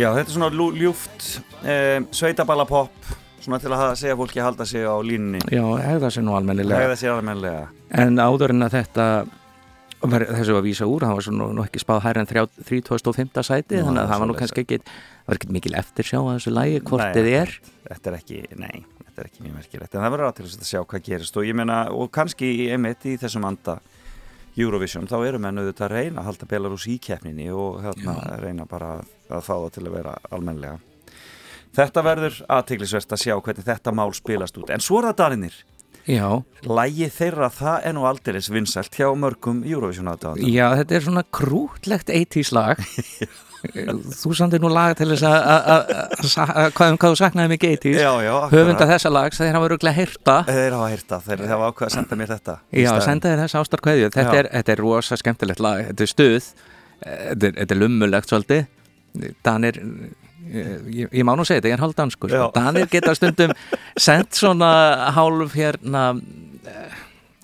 Já, þetta er svona lú- ljúft eh, sveitaballapopp, svona til að hafa- segja fólki að halda sig á línunni. Já, hegða sér nú almennilega Hegða sér almennilega. En áður en að þetta var, þessu að vísa úr, það var svona nú ekki spáð hærri en 3005. sæti Nú, þannig að það var nú kannski ekki það var ekki mikil eftirsjá að þessu lægi hvort Nei, þið er. Þetta er ekki, nei, þetta er ekki mjög merkilegt en það verður að til þess að sjá hvað gerist. Og ég meina, og kannski einmitt í þessum anda Eurovision þá eru menn auðvitað að reyna að halda Belarus í keppninni og hérna reyna bara að, fá það til að vera almenlega Þetta verður aðteglisvert að sjá hvernig þetta mál spilast út. En svo er það Daninir Já, Lægi þeirra það er nú aldeilis vinsælt hjá mörgum Eurovision aðdáðan já, þetta er svona krútlegt 80s lag. *laughs* Þú samtir nú lag til þess að- hvað um hvað þú saknaði mikið 80s Já, já, akkurat. Höfunda þessa lags, þeir hafa öruglega heyrta Þeir hafa hýrta, þeir hafa ákveð að senda mér þetta Já, senda þér þessa ástarkveðju. Þetta, er- þetta er rosa skemmtilegt lag, þetta er stuð. Þetta er, þetta er lummulegt svolítið. Danir ég, ég má nú segja þetta, ég er hálf danskur sko. Já. Danir geta stundum sendt svona hálf hérna eh,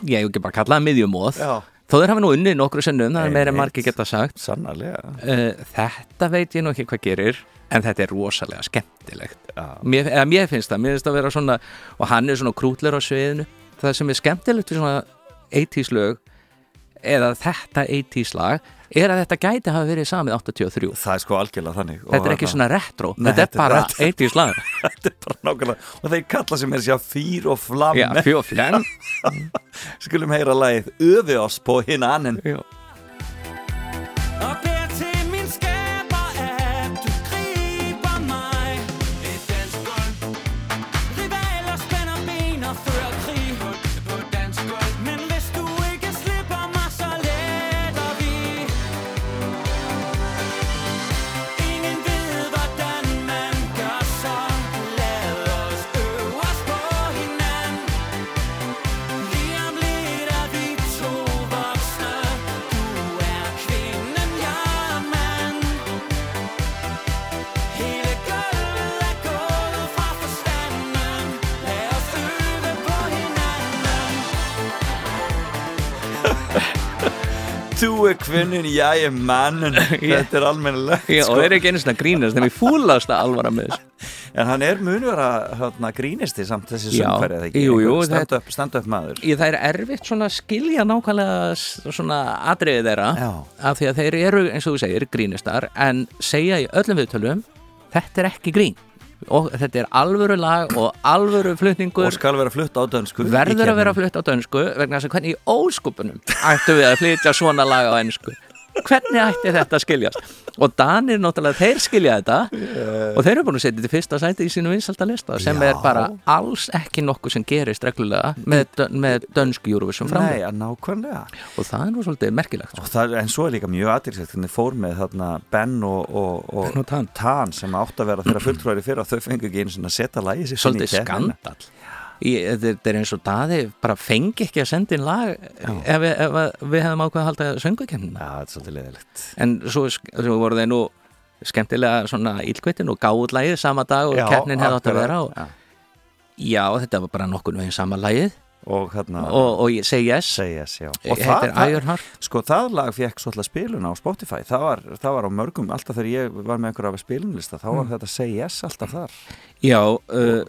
ég hef ekki bara kallaði miðjumóð þó þeir hafa nú unnið nokkru sinnum það er meira margir geta sagt. Sannarlega. Eh, þetta veit ég nú ekki hvað gerir en þetta er rosalega skemmtilegt. Mér, eða mér finnst það, mér finnst það að vera svona og hann er svona krútler á sviðinu. Það sem er skemmtilegt við svona 80s lög eða þetta 80s lag er að þetta gæti hafa verið samið 83 Það er sko algjörlega þannig. Þetta er ekki svona retro, Nei, þetta er bara þetta 80s lag Þetta er bara nákvæmlega Og þeir kalla sem er sér fýr og flamm Já, fjó flenn *laughs* Skulum heyra lagið oss på hinn annan Já. Er kvinnin, ég er mannin. *laughs* Þetta er almennilegt Já, og þeir eru ekki einu svona grínast þeim í fúlasta alvara með þessu. *laughs* En hann er munur að hérna, grínisti samt þessi Já, sumfæri eða ekki? Jú, jú, Stand up, stand up maður. Ég, það er erfitt svona að skilja nákvæmlega svona atriði þeirra Já. af því að þeir eru, eins og þú segir, grínistar en segja í öllum viðtölum þetta er ekki grín og þetta er alvöru lag og alvöru flutningur. Og skal vera flutt á dönsku. Verður að vera flutt á dönsku vegna þess að hvernig í óskupunum ættu við að flytja svona lag á ennsku hvernig ætti þetta að skiljast og Danir náttúrulega, þeir skilja þetta og þeir eru búin að setja þetta í fyrsta sæti í sínu vinsalda lista sem Já. er bara alls ekki nokkuð sem gerist reglulega með, með dönsku Eurovision fram Nei, að nákvæmlega og það er nú svolítið merkilegt sko. og það, En svo er líka mjög aðeinsett hvernig fór með þarna Ben og, og, og, Ben og Tan. sem átt að vera þeirra fulltrúari fyrir að þau fengu ekki einu sinni að setja lagi sér svolítið skandal þetta er eins og daði bara fengi ekki að senda inn lag ef, við- ef við hefðum ákveð að halda söngukemnina Já, þetta er svolítið leðilegt en svo, svo voru þeir nú skemmtilega svona ílkveitin og gáð lagið sama dag og Já, keppnin hefði átt að vera og, já. þetta var bara nokkur veginn sama lagið. Og, hérna, og, og segi yes. Say yes, já. Og það, það, sko, það lag fekk svolítið spilun á Spotify. Það var, það var á mörgum, alltaf þegar ég var með einhverja spilunlista, þá var Mm. þetta Say yes alltaf þar. Já, uh, það,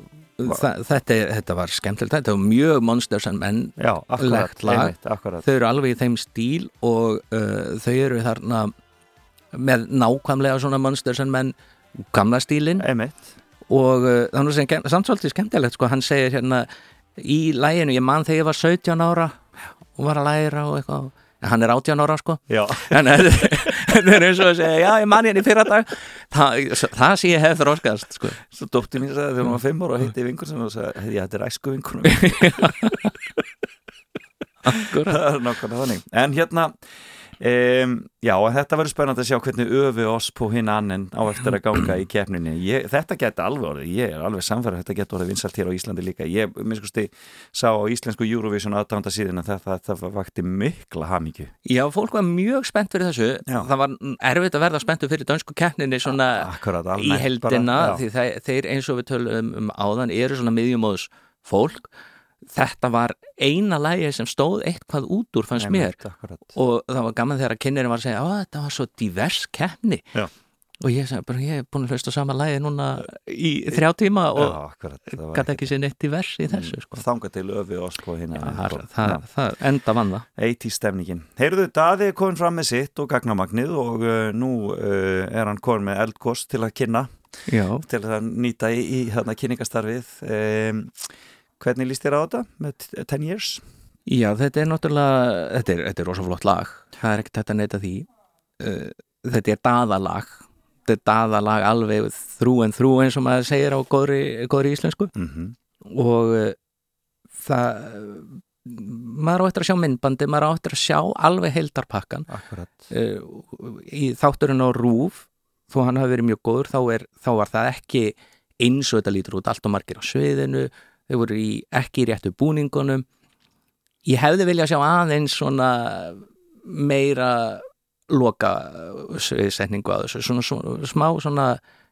þetta, þetta var skemmtilegt. Þetta var mjög Monsters and Men Já, akkurat, einmitt, akkurat. þau eru alveg í þeim stíl og uh, þau eru þarna með nákvæmlega svona Monsters and Men gamla stílin einmitt. Og uh, þannig sem gem- samt svolítið skemmtilegt sko, hann segir hérna í læginu, ég man þegar ég var 17 ára og var að læra og eitthvað hann er 18 ára sko. En þetta er eins og að segja já ég man hérna í fyrra dag það, það sé ég hef þróskast sko. Svo dóttir mín sagði þegar hún var fimm ára og hitti vingur sem og sagði, já, þetta er æsku Akkurat *laughs* Það er nákvæmlega þannig. En hérna um, Já, þetta verður spennandi að sjá hvernig öfi oss på hinn annan á eftir að ganga í keppninni. Ég, Þetta geti alveg orðið, ég er alveg samfæður þetta geti orðið vinsalt hér á Íslandi líka. Ég, minnskusti, sá á íslensku Eurovision aðdánda síðan að þetta, þetta vakti mikla hamingju. Já, fólk var mjög spennt fyrir þessu. Það var erfitt að verða spenntu fyrir dönsku keppninni svona Akkurat, í almennt heldina bara, já. því þeir, þeir eins og við tölum um áðan eru svona miðjumóðs fólk þetta var eina lægi sem stóð eitthvað út úr fannst mér og það var gaman þegar kynnerinn var að segja að þetta var svo divers keppni Já. og ég sagði bara ég er búin að hlusta sama lægi núna í þrjá tíma og gæti ekki sér neitt divers í þessu sko. Þanga til öfi oss på hinn það, það, það enda vann það 80 stemningin. Heyrðu, Daði er komin fram með sitt og gagnamagnið og uh, nú uh, er hann komin með eldkost til að kynna Já. til að nýta í, í þarna kynningastarfið um, Hvernig líst þér á þetta með t- 10 years? Já, þetta er náttúrulega, þetta er, er rosa flott lag, það er ekkert þetta neyta því. Uh, þetta er daðalag, þetta er daðalag alveg þrú en þrú eins og maður segir á góðri, góðri íslensku mm og uh, það, maður á eftir að sjá myndbandi, maður á eftir að sjá alveg heildarpakkan. Akkurat. Uh, í þátturinn á Rúf, þó hann hafi verið mjög góður, þá, er, þá var það ekki eins og þetta lítur út, allt og margir á sviðinu, þau voru í, ekki í réttu búningunum. Ég hefði viljað sjá aðeins svona meira loka setningu að þessu. Svona, svona smá svona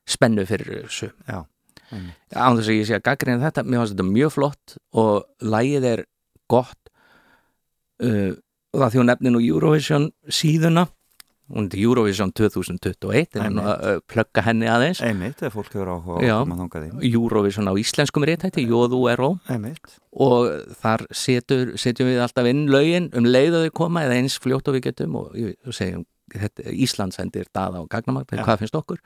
spennu fyrir þessu. Já, án þess að ég sé að gaggrina þetta mér finnst þetta mjög flott og lægið er gott uh, og það hún nefnir nú Eurovision síðuna hún er Eurovision 2021 en að uh, plugga henni aðeins. Einmitt, ef fólk áhuga á Eurovision á íslenskum réttætti, Einmitt. og þar setur, setjum við alltaf inn lögin um leið að þau koma eða eins fljótt og við getum og og segjum Ísland sendir Daða og Gagnamagn hvað finnst okkur?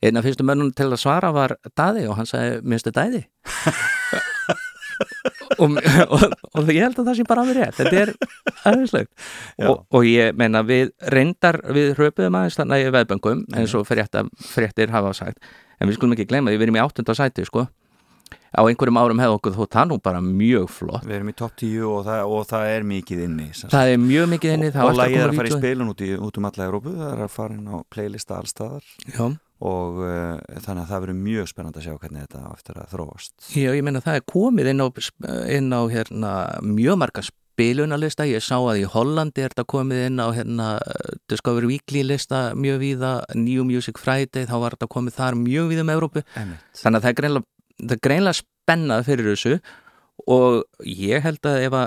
Einn af fyrstu mönnum til að svara var Daði og hann sagði, minnstu Dæði *laughs* og, *laughs* og, og ég held að það sé bara alveg rétt. Þetta er aðeinslegt og, og ég meina við reyndar við hröpuðum aðeins þannig í veðböngum eins og fréttir hafa sagt. En við skulum ekki gleyma því við erum í áttunda sæti sko. Á einhverjum árum hefði okkur þótt það nú bara mjög flott. Við erum í topp 10 og það, og það er mikið inni sagt. það er mjög mikið inni og lagið er að fara í spilun út, í, út um alla Európu það er að fara inn á playlista allstaðar Já. Og uh, þannig að það verður mjög spennandi að sjá hvernig þetta eftir að þróast. Já, ég meina það er komið inn á, inn á hérna, mjög marga spilunarlista, ég sá að í Hollandi er þetta komið inn á hérna, Discover Weekly lista mjög víða, New Music Friday, þá var þetta komið þar mjög víða um Európu, þannig að það er greinlega, greinlega spennað fyrir þessu. Og ég held að ef að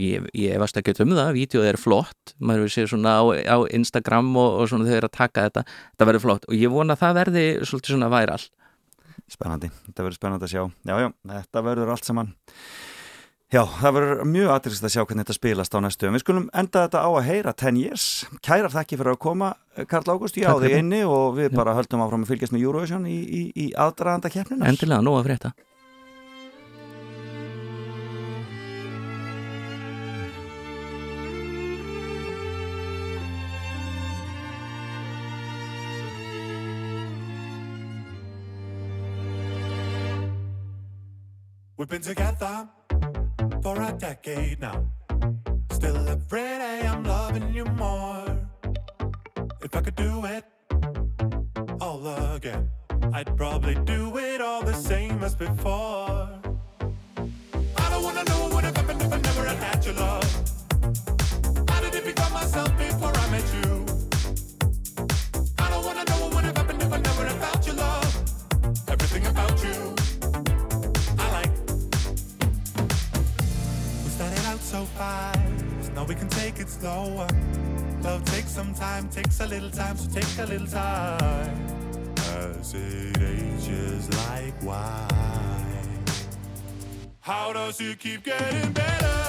ég, ég efast ekki um það, vídeoð er flott maður séð svona á, á Instagram og, og svona þau eru að taka þetta, þetta verður flott. Og ég vona að það verði svolítið svona væral. Spennandi, þetta verður spennandi að sjá. Já, já, þetta verður allt saman. Já, það verður mjög aðrýst að sjá hvernig þetta spilast á næstu. Við skulum enda þetta á að heyra 10 years. Kærar þakki fyrir að koma, Karl Ágúst. Ég á þig fyrir. inni og við Já. bara höldum áfram að fylgjast með Eurovision í, í, í aðdraðanda keppninar Endilega, nóg að frétta We've been together for a decade now. Still every day I'm loving you more. If I could do it all again, I'd probably do it all the same as before. I don't wanna know what would have happened if I never had had your love. How did it become myself before I met you? I don't wanna know what would have happened if I never had felt your love. Everything about you, so fast, now we can take it slower. Love takes some time, takes a little time, so take a little time. As it ages like wine. How does it keep getting better?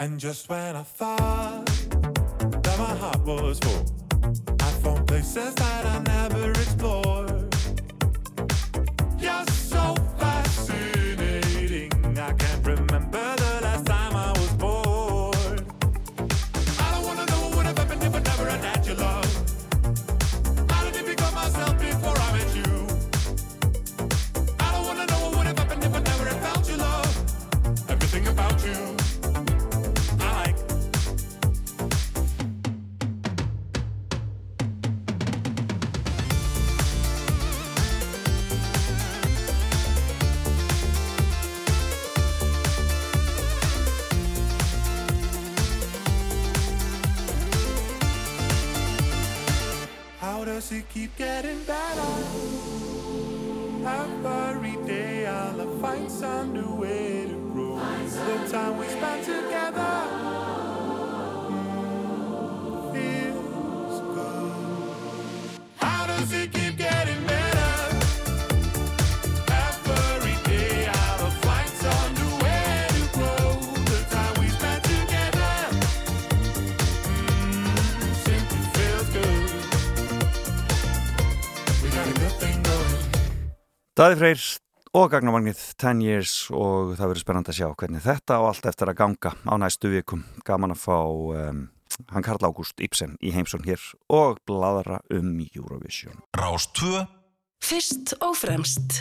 And just when I thought that my heart was full, I found places that I never explored. get it. Daði Freyr og Gagnamagnið 10 years og það verður spennandi að sjá hvernig þetta og allt eftir að ganga á næstu vikum. Gaman að fá um, hann Karl Ágúst Ibsen í heimsón hér og bladra um Eurovision. Rás 2 Fyrst og fremst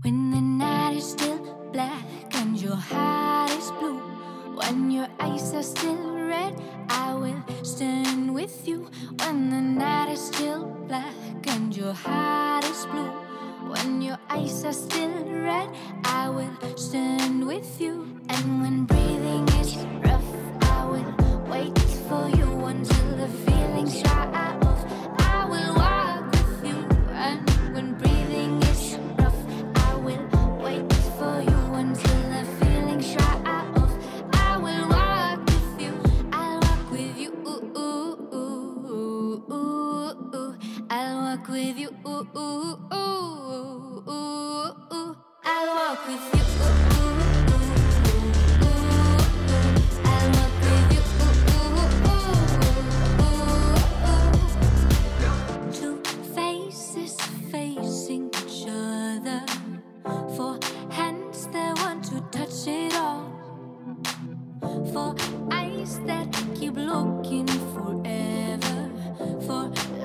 When the night is still black and your heart is blue, when your eyes are still red, I will stand with you. When the night is still black and your heart is blue, when your eyes are still red, I will stand with you. And when breathing is rough, I will wait for you until the feelings dry off. I will walk with you, and when For hands that want to touch it all for eyes that keep looking.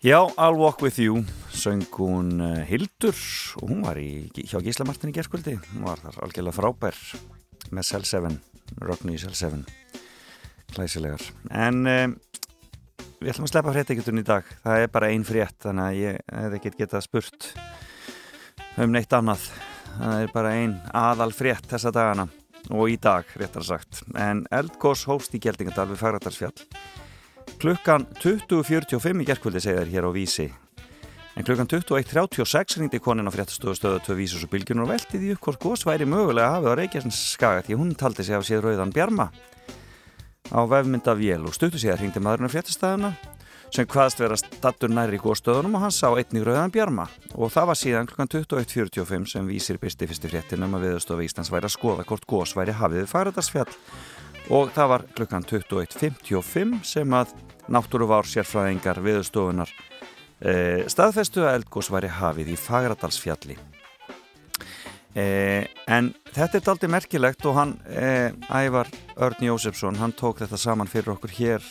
Já, I'll Walk With You söng hún uh, Hildur. Og hún var í, hjá Gísla Martin í gerskvöldi hún var þar algjörlega frábær með Cell 7, Rockney Cell 7 klæsilegar en um, við ætlum að sleppa frétteikutun í dag. Það er bara ein frétt þannig að ég hefði ekki getað spurt um neitt annað. Það er bara ein aðal frétt þessa dagana og í dag, réttar sagt. En Eldgós hófst í Geldingadal við Fagrættarsfjall klukkan 20.45 í gerkvöldi segir hér á Vísi. En klukkan 21.36 ringdi konin á fréttastofu stöðu 2 Vísus og bylgjunum og velti því upp hvort gos væri mögulega hafið á Reykjavíns skaga því hún taldi sig af séð rauðan bjarma á vefmynda vél og stuttu sig að ringdi maðurinn á fréttastæðuna sem hvaðst vera stattur nærri góðstöðunum og hann sá einnig rauðan bjarma. Og það var síðan klukkan 21.45 sem vísir byrsti fyrsti fréttin um að viðstofa Íslands væri að skoða hvort gós væri hafið og það var klukkan 21.55 sem að náttúruvár sérfræðingar viðstofunar e, staðfestu að eldgós væri hafið í Fagradalsfjalli. E, en þetta er daldi merkilegt og hann e, Ævar Örn Jósefsson hann tók þetta saman fyrir okkur hér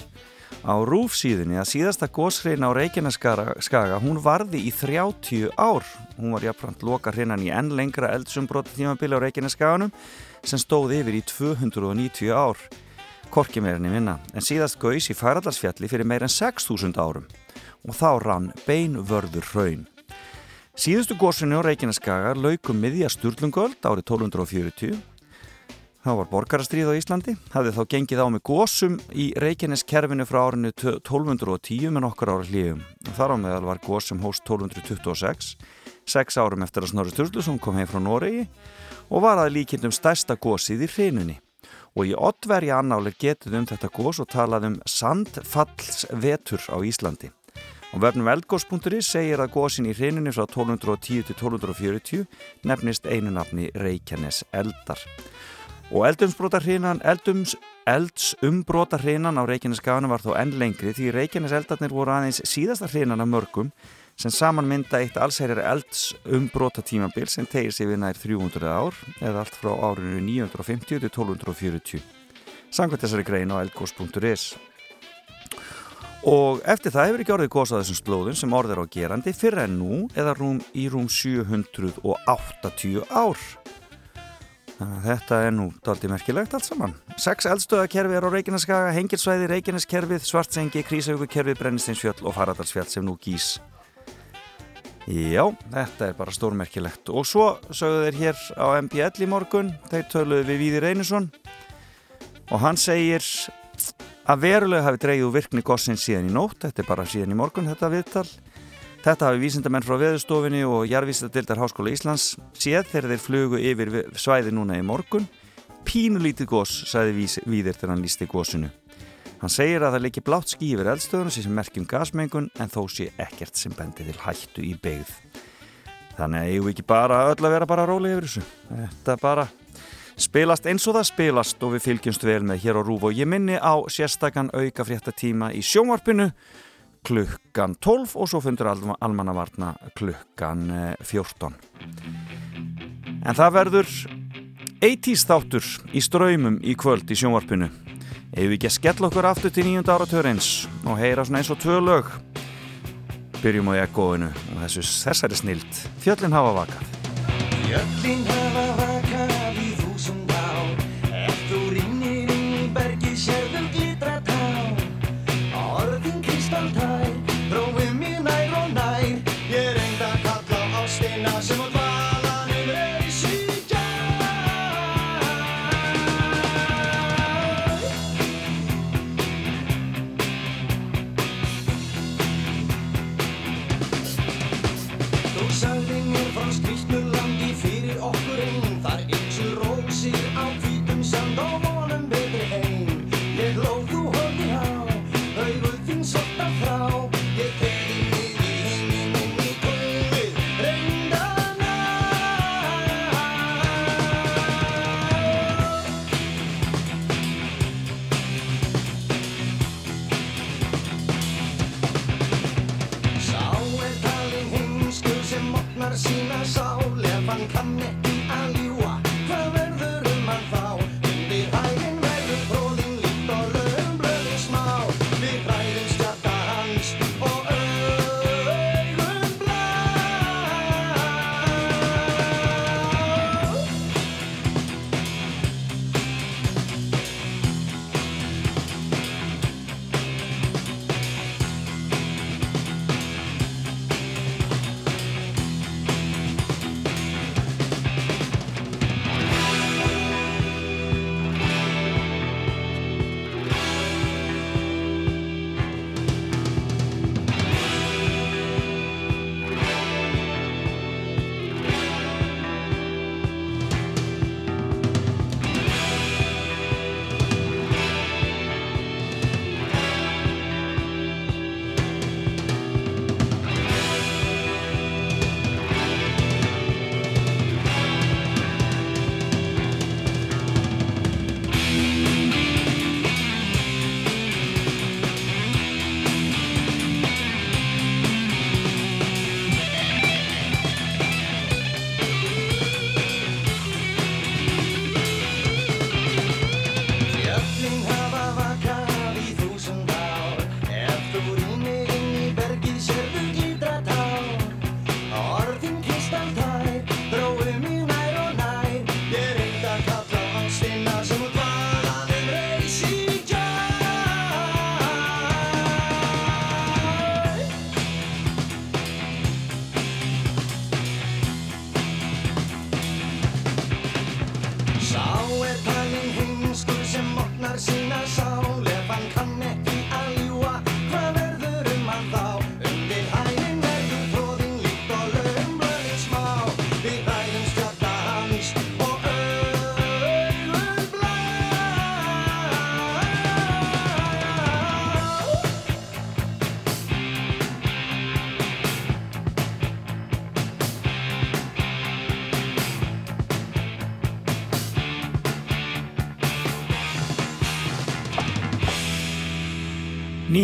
á rúfsíðunni. Að síðasta gósreina á Reykjaneskaga hún varði í 30 ár. Hún var jafnframt loka hreinan í enn lengra eldsumbróti tímabili á Reykjaneskaganum sem stóð yfir í 290 ár Korki meirinni minna, en síðast gaus í Færaldarsfjalli fyrir meir en 6.000 árum og þá rann beinvörður hraun. Síðustu gósinu á Reykjaneskaga laukum miðja Sturlungöld árið 1240. Það var borgarastríð á Íslandi, hafði þá gengið á með gósum í Reykjaneskerfinu frá árinu 1210 með nokkur ára hlýjum. Þar á meðal var gósum hóst 1226, sex árum eftir að Snorri Sturluson kom heim frá Noregi og var að líkindum stærsta gósið í hrinunni. Og í oddverja annálir getið um þetta gós og talað um sandfallsvetur á Íslandi. Á vefnum eldgós.is segir að gósin í hrinunni frá 1210 til 1240 nefnist einu nafni Reykjanes eldar. Og eldumsbrota hrinan, eldums, eldsumbrota hrinan á Reykjaneskaganum var þó enn lengri því Reykjanes eldarnir voru aðeins síðasta hrinan af mörgum sem saman mynda eitt allsherjar eldsumbrota tímabil sem tegir sig við nær 300 ár eða allt frá árinu 950 til 1240. Samkvæmt þessari grein á eldgós.is. Og eftir það hefur ekki orðið gósað þessum slóðum sem orðið er á gerandi fyrir en nú eða rúm í rúm 780 ár. Þannig að þetta er nú daldi merkilegt allt saman. Sex eldstöðakerfi er á Reykjaneskaga, Hengilsvæði, Reykjaneskerfið, Svartsengi, Krísavíkukerfið, Brennisteinsfjöll og Faradalsfjall sem nú gís. Já, þetta er bara stórmerkilegt. Og svo sögðu þeir hér á MBL í morgun, þeir töluðu við Víðir Einarsson og hann segir að verulega hafi úr virkni gossins síðan í nótt, þetta er bara síðan í morgun þetta viðtal. Þetta hafi vísindamenn frá veðustofinni og jarðvísindadildar Háskóla Íslands séð þegar þeir flugu yfir svæði núna í morgun. Pínulítið goss, sagði Víðir þegar hann lísti gossinu. Hann segir að það leiki blátt skí yfir eldstöðunum sem merkjum gasmengun en þó sé ekkert sem bendi til hættu í beigð. Þannig að ég vil ekki bara öll að vera bara róli yfir þessu. Þetta bara spilast eins og það spilast og við fylgjumst vel með hér á Rúf og ég minni á sérstakann auka frétta tíma í sjónvarpinu klukkan 12 og svo fundur almannavarna klukkan 14. En það verður 80's þáttur í ströymum í kvöld í sjónvarpinu. Ef við ekki að skella okkur aftur til nýjunda áratörins og heyra svona eins og tvö lög? Byrjum á ekkoinu og þessu þessari snild. Fjöllin hafa vakað. Fjöllin hafa vakað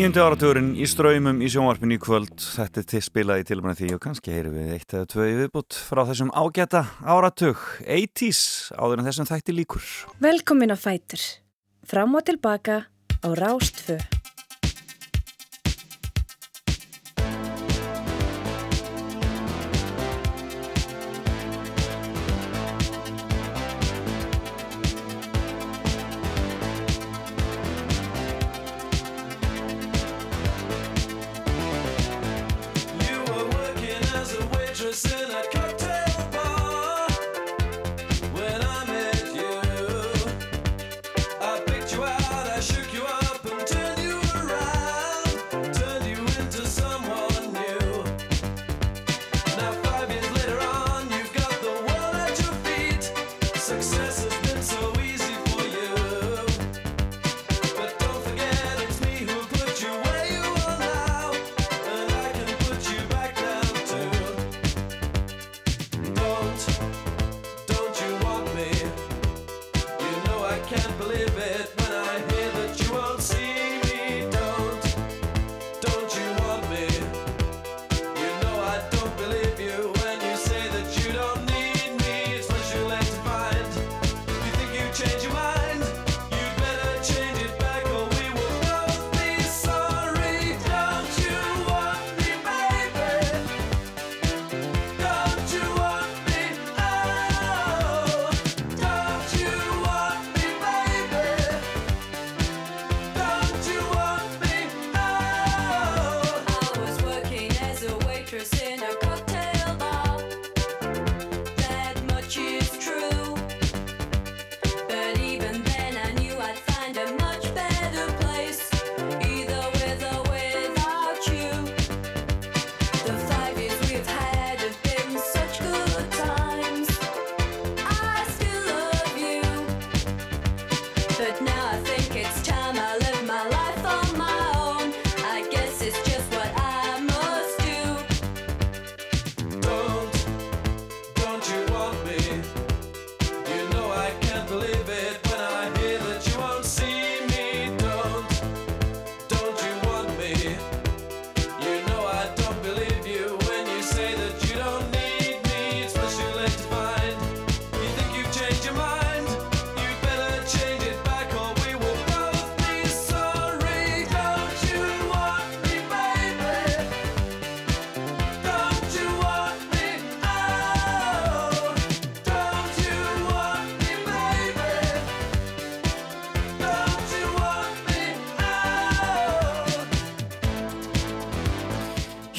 Níundi áratugurinn í ströymum í sjónvarpinu í kvöld þetta er til spilað í tilbæna því og kannski heyrum við eitt eða tvö í viðbútt frá þessum ágæta áratug 80s áður en þessum þætti líkur Velkomin á Fætur. Fram og tilbaka á Rástfö.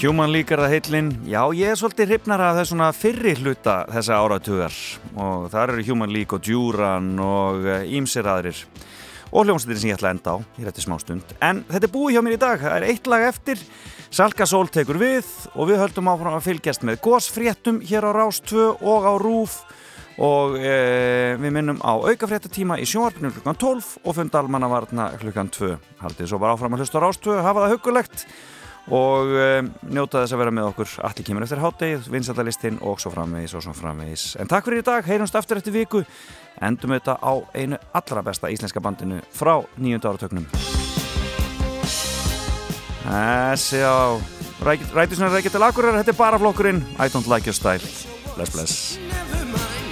Human líkar það heillin, já ég er svolítið hrifnar af þessuna fyrri hluta þessa áratugar. Og þar eru Human League og Duran og ímsir aðrir. Og hljómsveitir sem ég ætla að enda á í rétti smá stund. En þetta er búið hjá mér í dag, það er eitt lag eftir, Salka Sól tekur við. Og við höldum áfram að fylgjast með gósfréttum hér á Rás 2 og á Rúf og e, við minnum á aukafréttatíma í sjónvarpinu klukkan 12 og fundalmannavarna klukkan 2. Haldið svo bara áfram að hlusta á Rás 2, hafa það hugulegt og um, njóta þess að vera með okkur. Allir kemur eftir háttegið, vinsaldalistinn og svo framvegis og svo framvegis. En takk fyrir í dag, heyrumst aftur eftir viku. Endum þetta á einu allra besta íslenska bandinu frá nýjönda áratöknum Þessi á Rætisnur Rækjetil Akureyrar, þetta er bara flokkurinn. I don't like your style. Bless bless